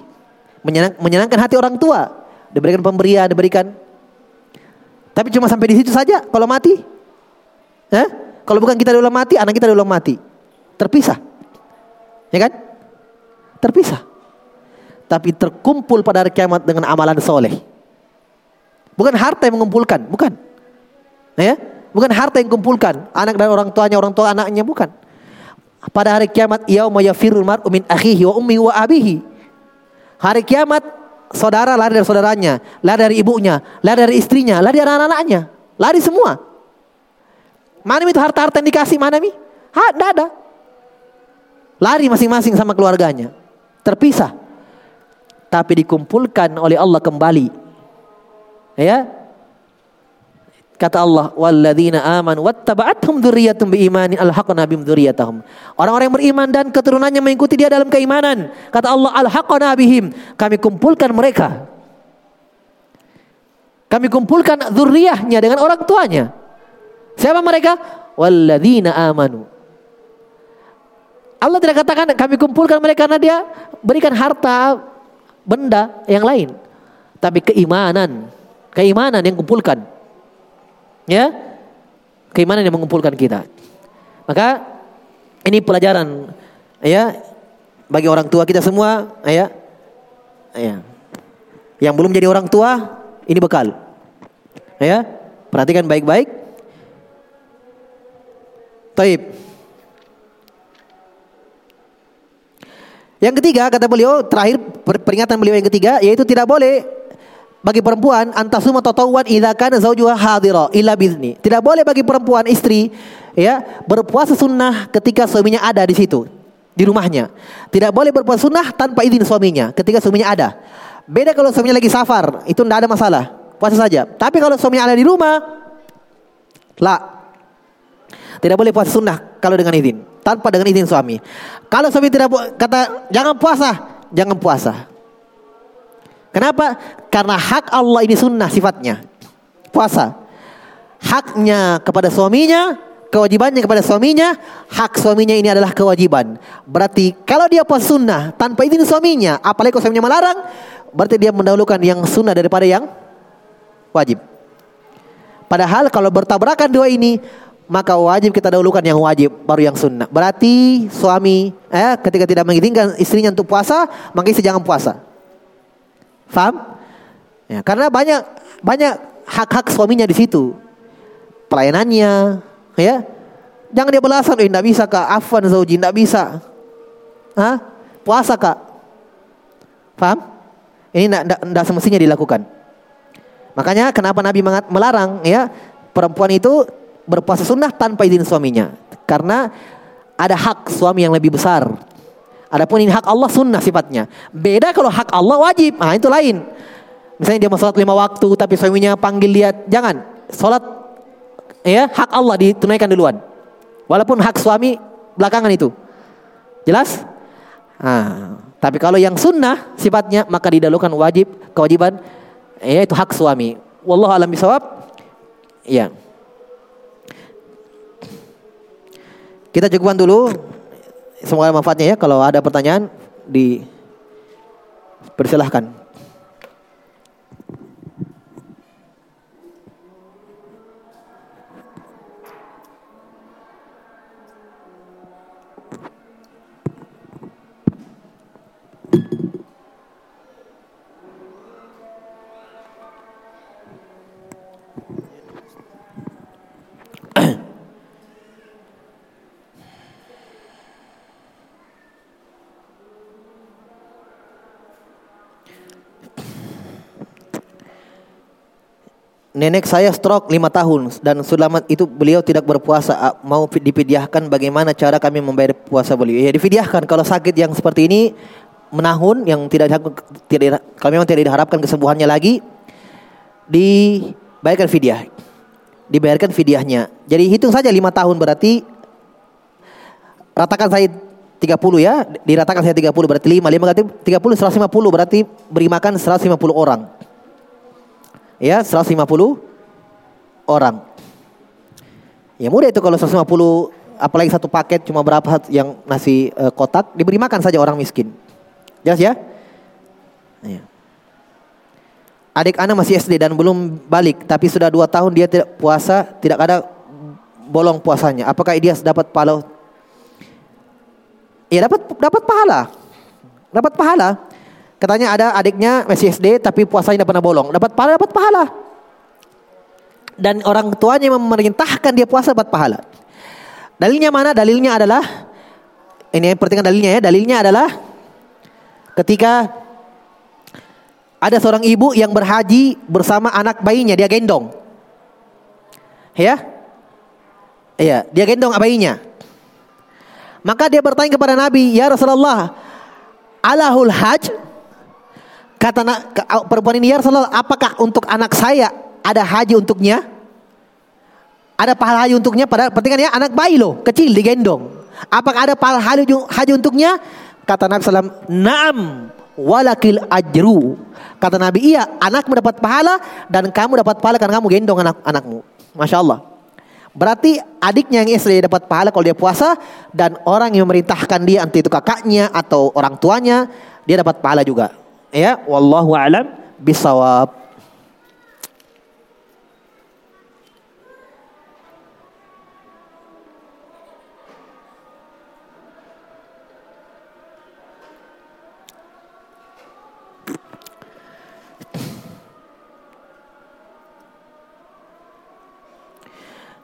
menyenang, menyenangkan hati orang tua diberikan pemberian diberikan tapi cuma sampai di situ saja kalau mati Eh? Kalau bukan kita diulang mati, anak kita diulang mati. Terpisah. Ya kan? Terpisah. Tapi terkumpul pada hari kiamat dengan amalan soleh. Bukan harta yang mengumpulkan, bukan. Ya? Bukan harta yang kumpulkan, anak dan orang tuanya, orang tua anaknya, bukan. Pada hari kiamat, yauma yafirul mar'u min akhihi wa ummihi wa abihi. Hari kiamat, saudara lari dari saudaranya, lari dari ibunya, lari dari istrinya, lari dari anak-anaknya. Lari semua. Mana itu harta-harta yang dikasih mana mi? Ha, ada. Lari masing-masing sama keluarganya. Terpisah. Tapi dikumpulkan oleh Allah kembali. Ya. Kata Allah, "Walladzina amanu wattaba'athum dzurriyyatum biimanin alhaqna bihim dzurriyyatahum." Orang-orang yang beriman dan keturunannya mengikuti dia dalam keimanan. Kata Allah, "Alhaqna bihim." Kami kumpulkan mereka. Kami kumpulkan zuriyahnya dengan orang tuanya. Siapa mereka? Walladzina amanu. Allah tidak katakan kami kumpulkan mereka karena dia berikan harta benda yang lain. Tapi keimanan, keimanan yang kumpulkan. Ya? Keimanan yang mengumpulkan kita. Maka ini pelajaran ya bagi orang tua kita semua ya. Ya. Yang belum jadi orang tua ini bekal. Ya, perhatikan baik-baik Taib. Yang ketiga kata beliau terakhir peringatan beliau yang ketiga yaitu tidak boleh bagi perempuan antasuma tatawwan idza kana zaujuha hadira illa bizni. Tidak boleh bagi perempuan istri ya berpuasa sunnah ketika suaminya ada di situ di rumahnya. Tidak boleh berpuasa sunnah tanpa izin suaminya ketika suaminya ada. Beda kalau suaminya lagi safar, itu tidak ada masalah. Puasa saja. Tapi kalau suaminya ada di rumah, lah tidak boleh puasa sunnah kalau dengan izin, tanpa dengan izin suami. Kalau suami tidak kata jangan puasa, jangan puasa. Kenapa? Karena hak Allah ini sunnah sifatnya. Puasa. Haknya kepada suaminya, kewajibannya kepada suaminya, hak suaminya ini adalah kewajiban. Berarti kalau dia puasa sunnah tanpa izin suaminya, apalagi kalau suaminya melarang, berarti dia mendahulukan yang sunnah daripada yang wajib. Padahal kalau bertabrakan dua ini, maka wajib kita dahulukan yang wajib baru yang sunnah. Berarti suami eh ketika tidak mengizinkan istrinya untuk puasa, maka istri jangan puasa. Faham? Ya, karena banyak banyak hak-hak suaminya di situ. Pelayanannya, ya. Jangan dia belasan, oh tidak bisa kak, afwan zauji, tidak bisa. Hah? Puasa kak. Faham? Ini tidak semestinya dilakukan. Makanya kenapa Nabi melarang ya perempuan itu berpuasa sunnah tanpa izin suaminya. Karena ada hak suami yang lebih besar. Adapun ini hak Allah sunnah sifatnya. Beda kalau hak Allah wajib. Nah itu lain. Misalnya dia mau sholat lima waktu tapi suaminya panggil dia. Jangan. Sholat ya hak Allah ditunaikan duluan. Walaupun hak suami belakangan itu. Jelas? Nah, tapi kalau yang sunnah sifatnya maka didahulukan wajib kewajiban yaitu hak suami. Wallahu alam bisawab. Ya. Kita cukupkan dulu Semoga manfaatnya ya. Kalau ada pertanyaan di persilahkan. Nenek saya stroke lima tahun dan selama itu beliau tidak berpuasa. Mau dipidiahkan bagaimana cara kami membayar puasa beliau? Ya dipidiahkan. Kalau sakit yang seperti ini menahun yang tidak tidak kami memang tidak diharapkan kesembuhannya lagi dibayarkan fidyah. Dibayarkan fidyahnya. Jadi hitung saja lima tahun berarti ratakan saya 30 ya diratakan saya 30 berarti 5 5 berarti 30 150 berarti beri makan 150 orang ya 150 orang. Ya mudah itu kalau 150 apalagi satu paket cuma berapa yang nasi uh, kotak diberi makan saja orang miskin. Jelas ya? ya. Adik anak masih SD dan belum balik tapi sudah dua tahun dia tidak puasa tidak ada bolong puasanya. Apakah dia dapat pahala? Ya dapat dapat pahala. Dapat pahala. Katanya ada adiknya masih SD tapi puasanya tidak pernah bolong. Dapat pahala, dapat pahala. Dan orang tuanya memerintahkan dia puasa dapat pahala. Dalilnya mana? Dalilnya adalah ini yang perhatikan dalilnya ya. Dalilnya adalah ketika ada seorang ibu yang berhaji bersama anak bayinya dia gendong. Ya? Iya, dia gendong bayinya. Maka dia bertanya kepada Nabi, "Ya Rasulullah, alahul haj?" Kata perempuan ini ya Rasulullah, apakah untuk anak saya ada haji untuknya? Ada pahala haji untuknya? Pada perhatikan ya anak bayi loh, kecil digendong. Apakah ada pahala haji, haji untuknya? Kata Nabi SAW, Naam walakil ajru. Kata Nabi, iya anak mendapat pahala dan kamu dapat pahala karena kamu gendong anak-anakmu. Masya Allah. Berarti adiknya yang istri dapat pahala kalau dia puasa dan orang yang memerintahkan dia entah itu kakaknya atau orang tuanya dia dapat pahala juga. Ya, wallahu alam bisawab.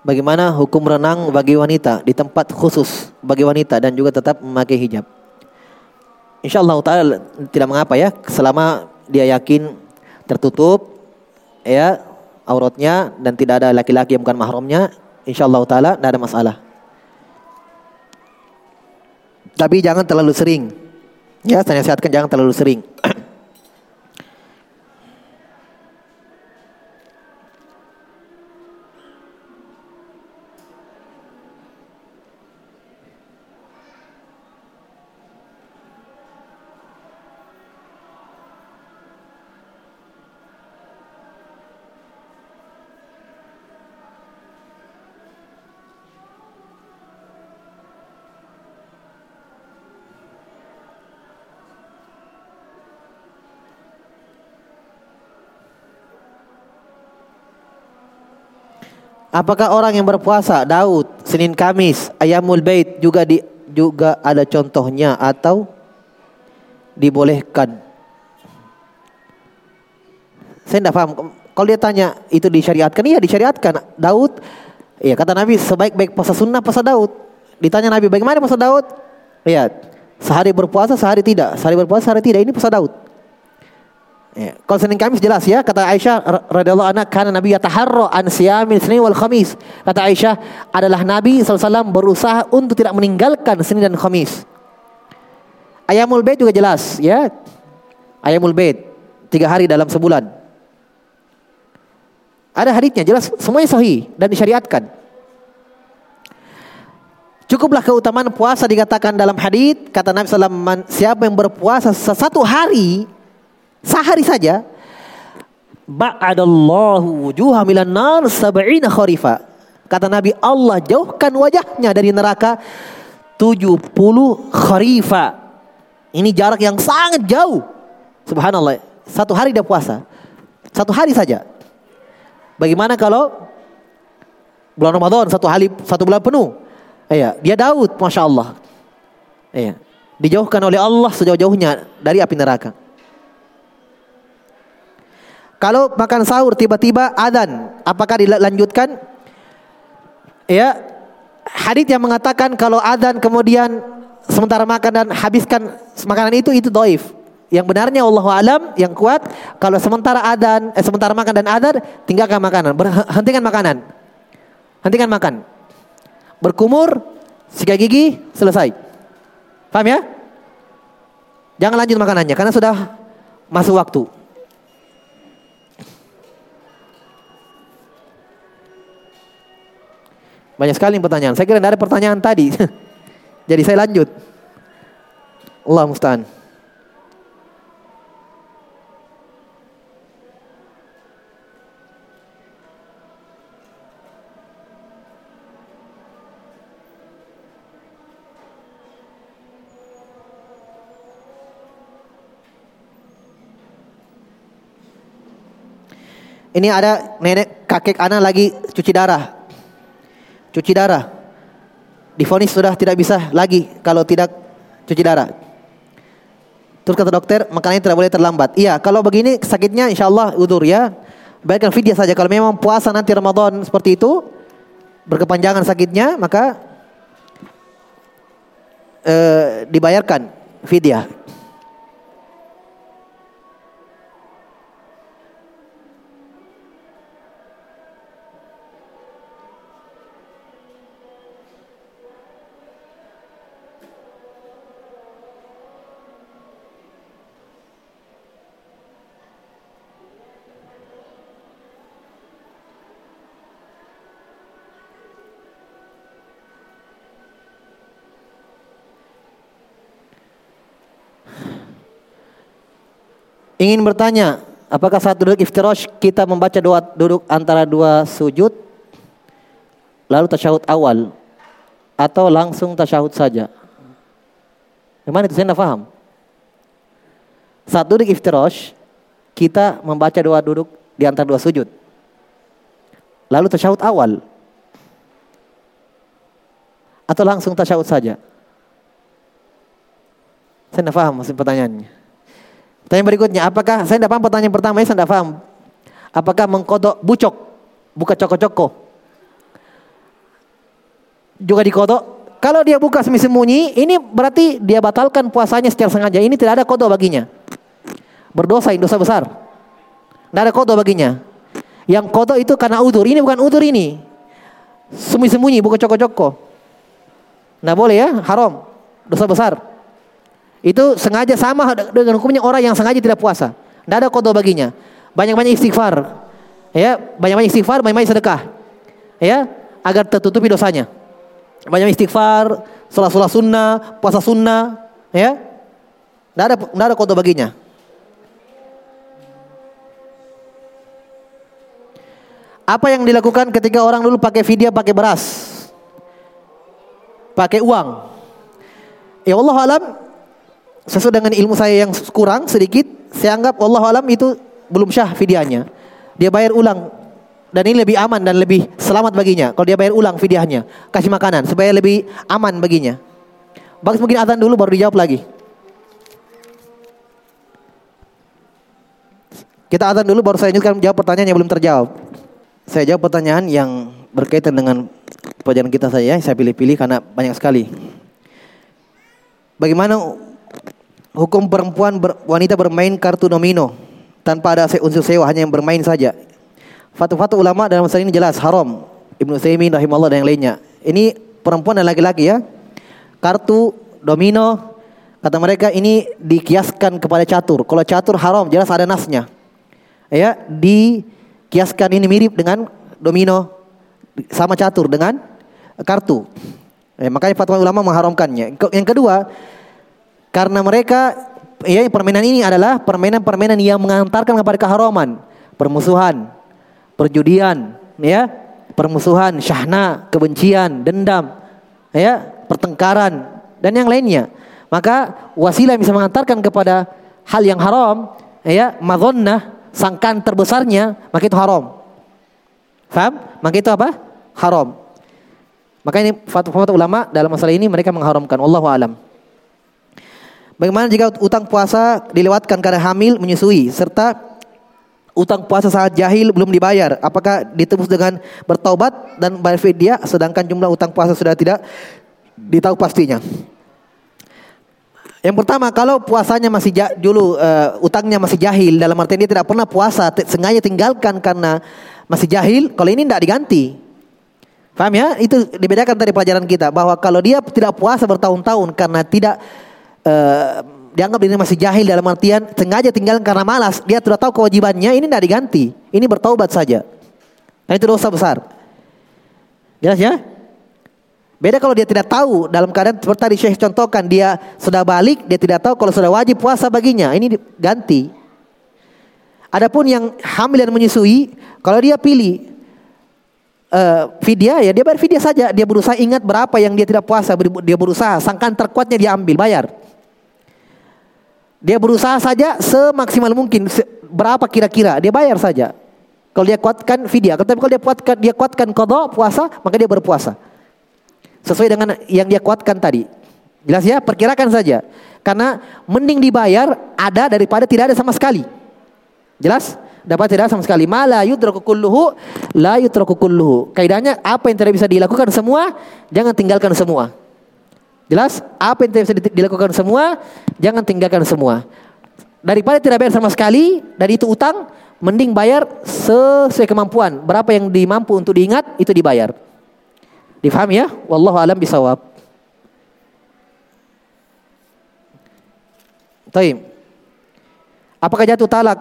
Bagaimana hukum renang bagi wanita di tempat khusus bagi wanita dan juga tetap memakai hijab? Insya Allah taala tidak mengapa ya selama dia yakin tertutup ya auratnya dan tidak ada laki-laki yang bukan mahramnya insya Allah taala tidak ada masalah. Tapi jangan terlalu sering. Ya, saya nasihatkan jangan terlalu sering. Apakah orang yang berpuasa Daud, Senin Kamis, Ayamul Bait juga di juga ada contohnya atau dibolehkan? Saya tidak paham. Kalau dia tanya itu disyariatkan, iya disyariatkan. Daud, iya kata Nabi sebaik-baik puasa sunnah puasa Daud. Ditanya Nabi bagaimana puasa Daud? Iya, sehari berpuasa, sehari tidak. Sehari berpuasa, sehari tidak. Ini puasa Daud. Ya. Senin Kamis jelas ya kata Aisyah radhiyallahu anha karena Nabi yataharra an siyamin Senin wal Khamis. Kata Aisyah adalah Nabi SAW berusaha untuk tidak meninggalkan Senin dan Khamis. Ayamul Bait juga jelas ya. Ayamul Bait tiga hari dalam sebulan. Ada hadisnya jelas semuanya sahih dan disyariatkan. Cukuplah keutamaan puasa dikatakan dalam hadis kata Nabi SAW siapa yang berpuasa satu hari Sehari saja ba'adallahu wujuha milan nar sab'ina kharifa. Kata Nabi Allah jauhkan wajahnya dari neraka 70 kharifa. Ini jarak yang sangat jauh. Subhanallah. Satu hari dia puasa. Satu hari saja. Bagaimana kalau bulan Ramadan satu hari satu bulan penuh? Iya, dia Daud, masya Allah. Iya, dijauhkan oleh Allah sejauh-jauhnya dari api neraka. Kalau makan sahur tiba-tiba adan, apakah dilanjutkan? Ya, hadis yang mengatakan kalau adan kemudian sementara makan dan habiskan makanan itu itu doif. Yang benarnya Allah alam yang kuat kalau sementara adan eh, sementara makan dan adan tinggalkan makanan, berhentikan makanan. Hentikan makan. Berkumur, sikat gigi, selesai. Paham ya? Jangan lanjut makanannya karena sudah masuk waktu. Banyak sekali pertanyaan. Saya kira tidak ada pertanyaan tadi. Jadi saya lanjut. Allah musta'an. Ini ada nenek kakek anak lagi cuci darah. Cuci darah. Difonis sudah tidak bisa lagi kalau tidak cuci darah. Terus kata dokter, makanannya tidak boleh terlambat. Iya, kalau begini sakitnya insya Allah udur ya. Baikkan fidyah saja. Kalau memang puasa nanti Ramadan seperti itu, berkepanjangan sakitnya, maka eh, dibayarkan fidyah. Ingin bertanya, apakah saat duduk iftirash kita membaca doa duduk antara dua sujud lalu tasyahud awal atau langsung tasyahud saja? Gimana itu saya tidak paham. Saat duduk iftirash kita membaca doa duduk di antara dua sujud. Lalu tasyahud awal atau langsung tasyahud saja? Saya tidak paham maksud pertanyaannya. Pertanyaan berikutnya, apakah saya tidak paham pertanyaan pertama saya tidak paham. Apakah mengkodok bucok, buka coko-coko? Juga dikodok. Kalau dia buka sembunyi, ini berarti dia batalkan puasanya secara sengaja. Ini tidak ada kodok baginya. Berdosa, ini dosa besar. Tidak ada kodok baginya. Yang kodok itu karena udur. Ini bukan udur ini. Sembunyi-sembunyi, buka coko-coko. Tidak boleh ya, haram. Dosa besar. Itu sengaja sama dengan hukumnya orang yang sengaja tidak puasa. Tidak ada kodo baginya. Banyak-banyak istighfar. Ya, banyak-banyak istighfar, banyak-banyak sedekah. Ya, agar tertutupi dosanya. Banyak istighfar, sholat-sholat sunnah, puasa sunnah, ya. Tidak ada tidak ada kodo baginya. Apa yang dilakukan ketika orang dulu pakai video pakai beras? Pakai uang. Ya Allah alam sesuai dengan ilmu saya yang kurang sedikit, saya anggap Allah alam itu belum syah fidyahnya. Dia bayar ulang dan ini lebih aman dan lebih selamat baginya. Kalau dia bayar ulang fidyahnya, kasih makanan supaya lebih aman baginya. Bagus mungkin azan dulu baru dijawab lagi. Kita azan dulu baru saya lanjutkan jawab pertanyaan yang belum terjawab. Saya jawab pertanyaan yang berkaitan dengan pelajaran kita saya, saya pilih-pilih karena banyak sekali. Bagaimana hukum perempuan ber, wanita bermain kartu domino tanpa ada unsur sewa hanya yang bermain saja. Fatwa-fatwa ulama dalam masalah ini jelas haram. Ibnu Taimin rahimahullah dan yang lainnya. Ini perempuan dan laki-laki ya. Kartu domino kata mereka ini dikiaskan kepada catur. Kalau catur haram jelas ada nasnya. Ya, dikiaskan ini mirip dengan domino sama catur dengan kartu. Ya, makanya fatwa ulama mengharamkannya. Yang kedua, karena mereka ya permainan ini adalah permainan-permainan yang mengantarkan kepada keharaman, permusuhan, perjudian, ya, permusuhan, syahna, kebencian, dendam, ya, pertengkaran dan yang lainnya. Maka wasilah bisa mengantarkan kepada hal yang haram, ya, madhonnah, sangkaan terbesarnya, maka itu haram. Faham? Maka itu apa? Haram. Maka ini fatwa ulama dalam masalah ini mereka mengharamkan. Wallahu alam. Bagaimana jika utang puasa dilewatkan karena hamil, menyusui, serta utang puasa saat jahil belum dibayar? Apakah ditebus dengan bertaubat dan bayar fidyah sedangkan jumlah utang puasa sudah tidak ditahu pastinya? Yang pertama, kalau puasanya masih dulu uh, utangnya masih jahil dalam artian dia tidak pernah puasa, sengaja tinggalkan karena masih jahil, kalau ini tidak diganti. Paham ya? Itu dibedakan dari pelajaran kita bahwa kalau dia tidak puasa bertahun-tahun karena tidak uh, dianggap ini masih jahil dalam artian sengaja tinggal karena malas, dia sudah tahu kewajibannya, ini tidak diganti. Ini bertaubat saja. Nah itu dosa besar. Jelas ya? Beda kalau dia tidak tahu dalam keadaan seperti tadi Syekh contohkan dia sudah balik, dia tidak tahu kalau sudah wajib puasa baginya. Ini ganti. Adapun yang hamil dan menyusui, kalau dia pilih uh, ya dia bayar vidya saja. Dia berusaha ingat berapa yang dia tidak puasa, dia berusaha sangkan terkuatnya dia ambil, bayar. Dia berusaha saja semaksimal mungkin berapa kira-kira, dia bayar saja. Kalau dia kuatkan vidya, tapi kalau dia kuatkan dia kuatkan kodok puasa, maka dia berpuasa. Sesuai dengan yang dia kuatkan tadi. Jelas ya, perkirakan saja. Karena mending dibayar ada daripada tidak ada sama sekali. Jelas? dapat tidak sama sekali. Mala yudraku kulluhu la yudraku kulluhu. Kaidahnya apa yang tidak bisa dilakukan semua, jangan tinggalkan semua. Jelas? Apa yang tidak bisa dilakukan semua, jangan tinggalkan semua. Daripada tidak bayar sama sekali, dari itu utang, mending bayar sesuai kemampuan. Berapa yang dimampu untuk diingat, itu dibayar. Difaham ya? Wallahu alam bisawab. Taim. Apakah jatuh talak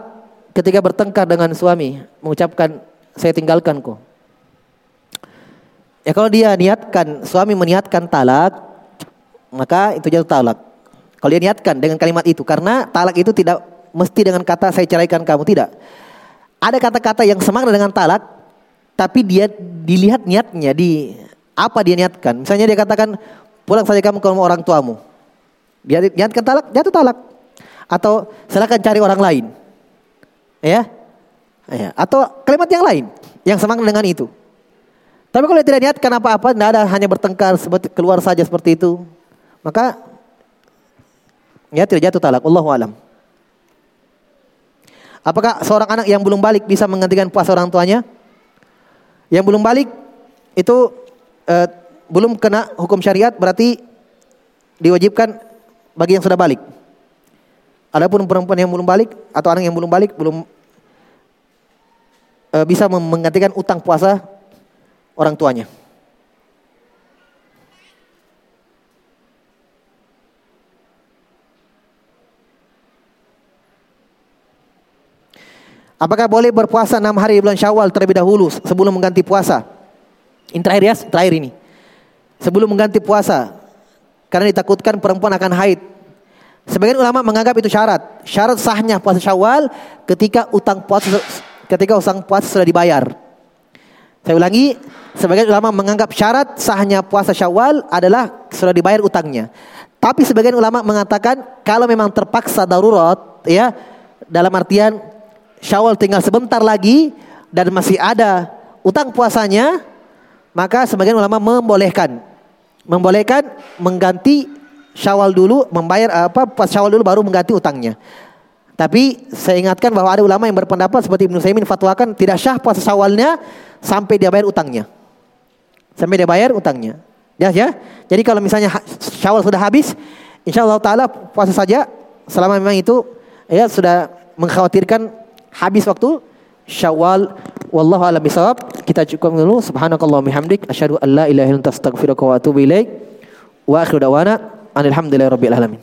ketika bertengkar dengan suami mengucapkan saya tinggalkan kok. Ya kalau dia niatkan suami meniatkan talak maka itu jatuh talak. Kalau dia niatkan dengan kalimat itu karena talak itu tidak mesti dengan kata saya ceraikan kamu tidak. Ada kata-kata yang semakna dengan talak tapi dia dilihat niatnya di apa dia niatkan. Misalnya dia katakan pulang saja kamu ke rumah orang tuamu. Dia niatkan talak, jatuh talak. Atau silakan cari orang lain. Ya. ya. Atau kalimat yang lain yang semangat dengan itu. Tapi kalau tidak niatkan apa-apa, tidak ada hanya bertengkar keluar saja seperti itu, maka ya tidak jatuh talak. Allahu alam. Apakah seorang anak yang belum balik bisa menggantikan puasa orang tuanya? Yang belum balik itu eh, belum kena hukum syariat berarti diwajibkan bagi yang sudah balik. Adapun perempuan yang belum balik atau anak yang belum balik belum e, bisa menggantikan utang puasa orang tuanya. Apakah boleh berpuasa enam hari bulan Syawal terlebih dahulu sebelum mengganti puasa? Ini terakhir ya, terakhir ini. Sebelum mengganti puasa, karena ditakutkan perempuan akan haid. Sebagian ulama menganggap itu syarat. Syarat sahnya puasa Syawal ketika utang puasa ketika usang puasa sudah dibayar. Saya ulangi, sebagian ulama menganggap syarat sahnya puasa Syawal adalah sudah dibayar utangnya. Tapi sebagian ulama mengatakan kalau memang terpaksa darurat ya dalam artian Syawal tinggal sebentar lagi dan masih ada utang puasanya, maka sebagian ulama membolehkan membolehkan mengganti Syawal dulu, membayar apa pas Syawal dulu baru mengganti utangnya. Tapi saya ingatkan bahwa ada ulama yang berpendapat seperti Ibnu Saimin fatwakan tidak syah puasa Syawalnya sampai dia bayar utangnya. Sampai dia bayar utangnya. Ya, ya. Jadi kalau misalnya Syawal sudah habis, insya Allah taala puasa saja selama memang itu ya sudah mengkhawatirkan habis waktu Syawal wallahu a'lam bishawab. Kita cukup dulu. Subhanakallah bihamdik asyhadu an la ilaha illa anta astaghfiruka wa atubu ilaik. Wa akhiru da'wana alhamdulillahi rabbil alamin.